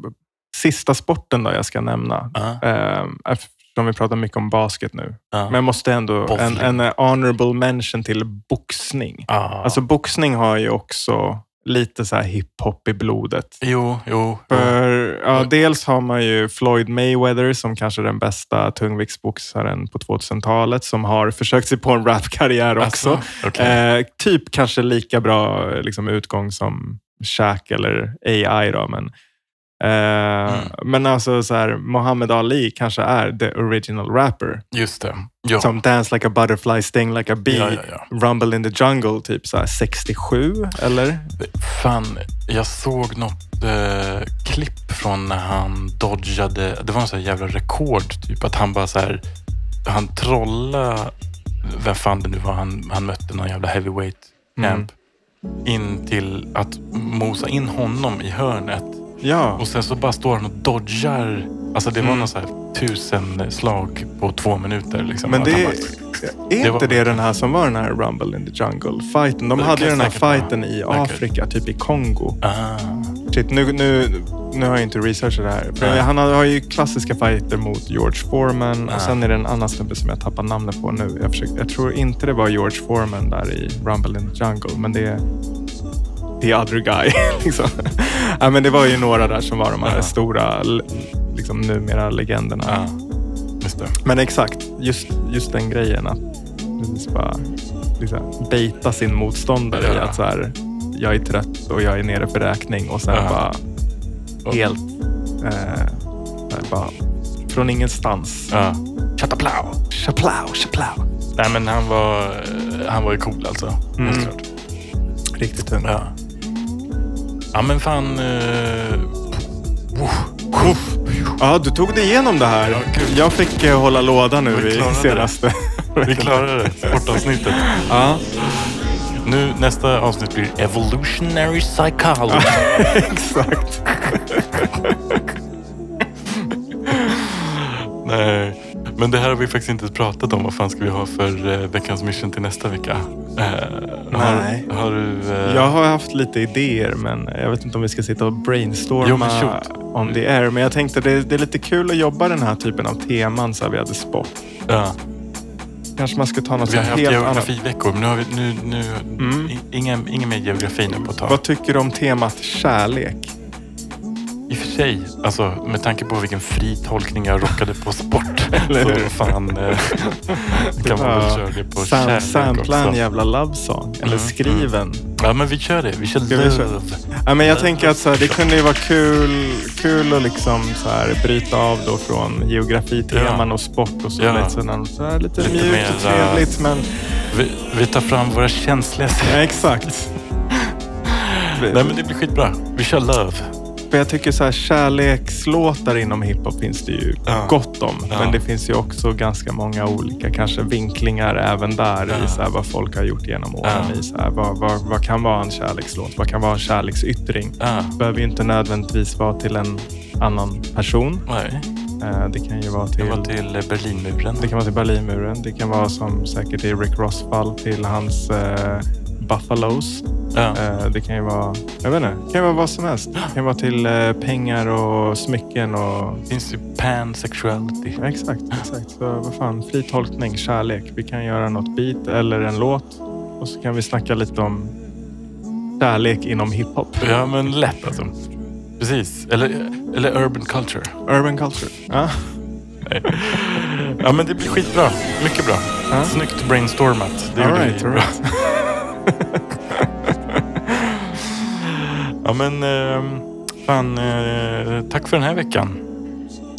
sista sporten då jag ska nämna. Eh, eftersom vi pratar mycket om basket nu. ja. Men jag måste ändå, en, Boffling. en honorable mention till boxning. Ja. Alltså boxning har ju också lite så här hiphop i blodet. Jo, jo. För, ja, dels har man ju Floyd Mayweather som kanske är den bästa tungviktsboxaren på 2000-talet som har försökt sig på en rapkarriär också. Alltså, okej. Eh, typ kanske lika bra liksom, utgång som Shaq eller AI. Då, men, Mm. men alltså så här, Muhammad Ali kanske är the original rapper. Just det. Ja. Som Dance like a butterfly, sting like a bee, Ja, ja, ja. rumble in the jungle typ så här 67 eller? Fan, jag såg något eh, klipp från när han dodgade. Det var en sån här jävla rekord. Typ att han bara så här. Han trollade. Vem fan det nu var han, han mötte. Någon jävla heavyweight camp. In till att mosa in honom i hörnet. Ja. Och sen så bara står han och dodgar. Alltså det var Mm. någon så här tusen slag på två minuter. Liksom. Men det är, bara- är det inte var- det den här som var den här Rumble in the Jungle fighten? De Det hade ju den här fighten i. Afrika, typ i Kongo. Ah, Shit, nu, nu, nu har jag inte researchat det här. För han har, har ju klassiska fighter mot George Foreman Ja. och sen är det en annan snubbe som jag tappar namnet på nu. Jag, försöker, jag tror inte det var George Foreman där i Rumble in the Jungle, men det är the other guy. liksom. ja, men det var ju några där som var de här Ja. stora, liksom numera legenderna. Ja. Men exakt, just, just den grejen att precis bara liksom, baita sin motståndare i Ja. att så här, jag är trött och jag är nere för räkning och sen bara helt eh, här, bara från ingenstans. Ja. Chataplau. Chaplau, chaplau. Nej, men han var, han var ju cool alltså. Mm. Riktigt tung. Ja. Ja, men fan. Eh, uff. Ja, du tog dig igenom det här. Jag fick eh, hålla låda nu Vi i klarade senaste. Vi klarade det. Sportavsnittet. ja, Nu, nästa avsnitt blir Evolutionary Psychology. exakt. Nej, men det här har vi faktiskt inte pratat om. Vad fan ska vi ha för eh, veckans mission till nästa vecka? Eh, Nej. Har, har du... Eh, Jag har haft lite idéer, men jag vet inte om vi ska sitta och brainstorma Jo, on the air. Men jag tänkte det, det är lite kul att jobba den här typen av teman så här vi hade sport. ja. Kanske man ska ta något Vi har haft helt annat. geografiveckor, men nu har vi nu, nu, Mm. ingen, ingen mer geografi nu på ett tag. Vad tycker du om temat kärlek? I och för sig, alltså, med tanke på vilken fri tolkning jag rockade på sport. Eller så fan eh, kan man väl köra det på Sam, kärlek sampla en jävla love song. Eller Mm, skriv en. Ja, men vi kör det. Vi kör Ska vi köra? love. Ja, men jag tänker att så här, det kunde ju vara kul, kul att liksom så här, bryta av då från geografiteman Ja. och sport och så. Ja. Lite, sådär, så här, lite, Lite mjukt mera- och trevligt. Men Vi, vi tar fram våra känsliga ja, exakt. Nej, men det blir skitbra. Vi kör love. För jag tycker så här, kärlekslåtar inom hiphop finns det ju Ja. gott om. Ja. Men det finns ju också ganska många olika kanske vinklingar även där Ja. i så här, vad folk har gjort genom åren. I så här, vad, vad, vad kan vara en kärlekslåt? Vad kan vara en kärleksyttring? Ja. behöver ju inte nödvändigtvis vara till en annan person. Nej. Eh, Det kan ju vara Det till, var till eh, Berlinmuren. det kan vara till Berlinmuren. Det kan vara som säkert i Rick Ross fall till hans eh, Buffalos. Ja. Eh, det kan ju vara, jag vet inte, det kan vara vad som helst. Det kan vara till eh, pengar och smycken och Det finns ju pansexuality. Ja, Exakt, exakt. Så vad fan, fri tolkning, kärlek. Vi kan göra något beat eller en låt och så kan vi snacka lite om kärlek inom hiphop. Ja, men lätt alltså. Precis. Eller, eller urban culture. Urban culture. Ja. Ja, men det blir skitbra. Mycket bra. Ja. Snyggt brainstormat. Det All gjorde right, all bra. right. Ja, men ehm, fan, eh, tack för den här veckan.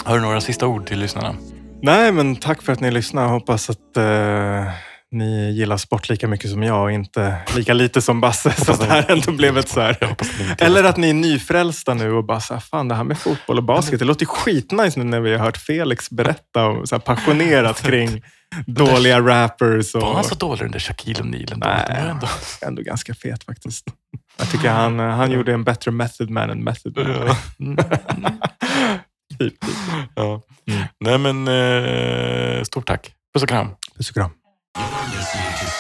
Har du några sista ord till lyssnarna? Nej, men tack för att ni lyssnar. Hoppas att eh, ni gillar sport lika mycket som jag och inte lika lite som Basse. Så att det här ändå blev ett så här. Eller att ni är nyfrälsta nu och bara så här, fan det här med fotboll och basket, det låter skitnice nu när vi har hört Felix berätta om, så här, passionerat kring dåliga rappers. Och, Var han så dålig den där Shaquille O'Neal? Nej, ändå ganska fet faktiskt. Jag tycker han, han gjorde en bättre method man än method man. Ja. Typ, typ. ja. Mm. Nej, men eh, stort tack. Puss och kram. Puss och kram.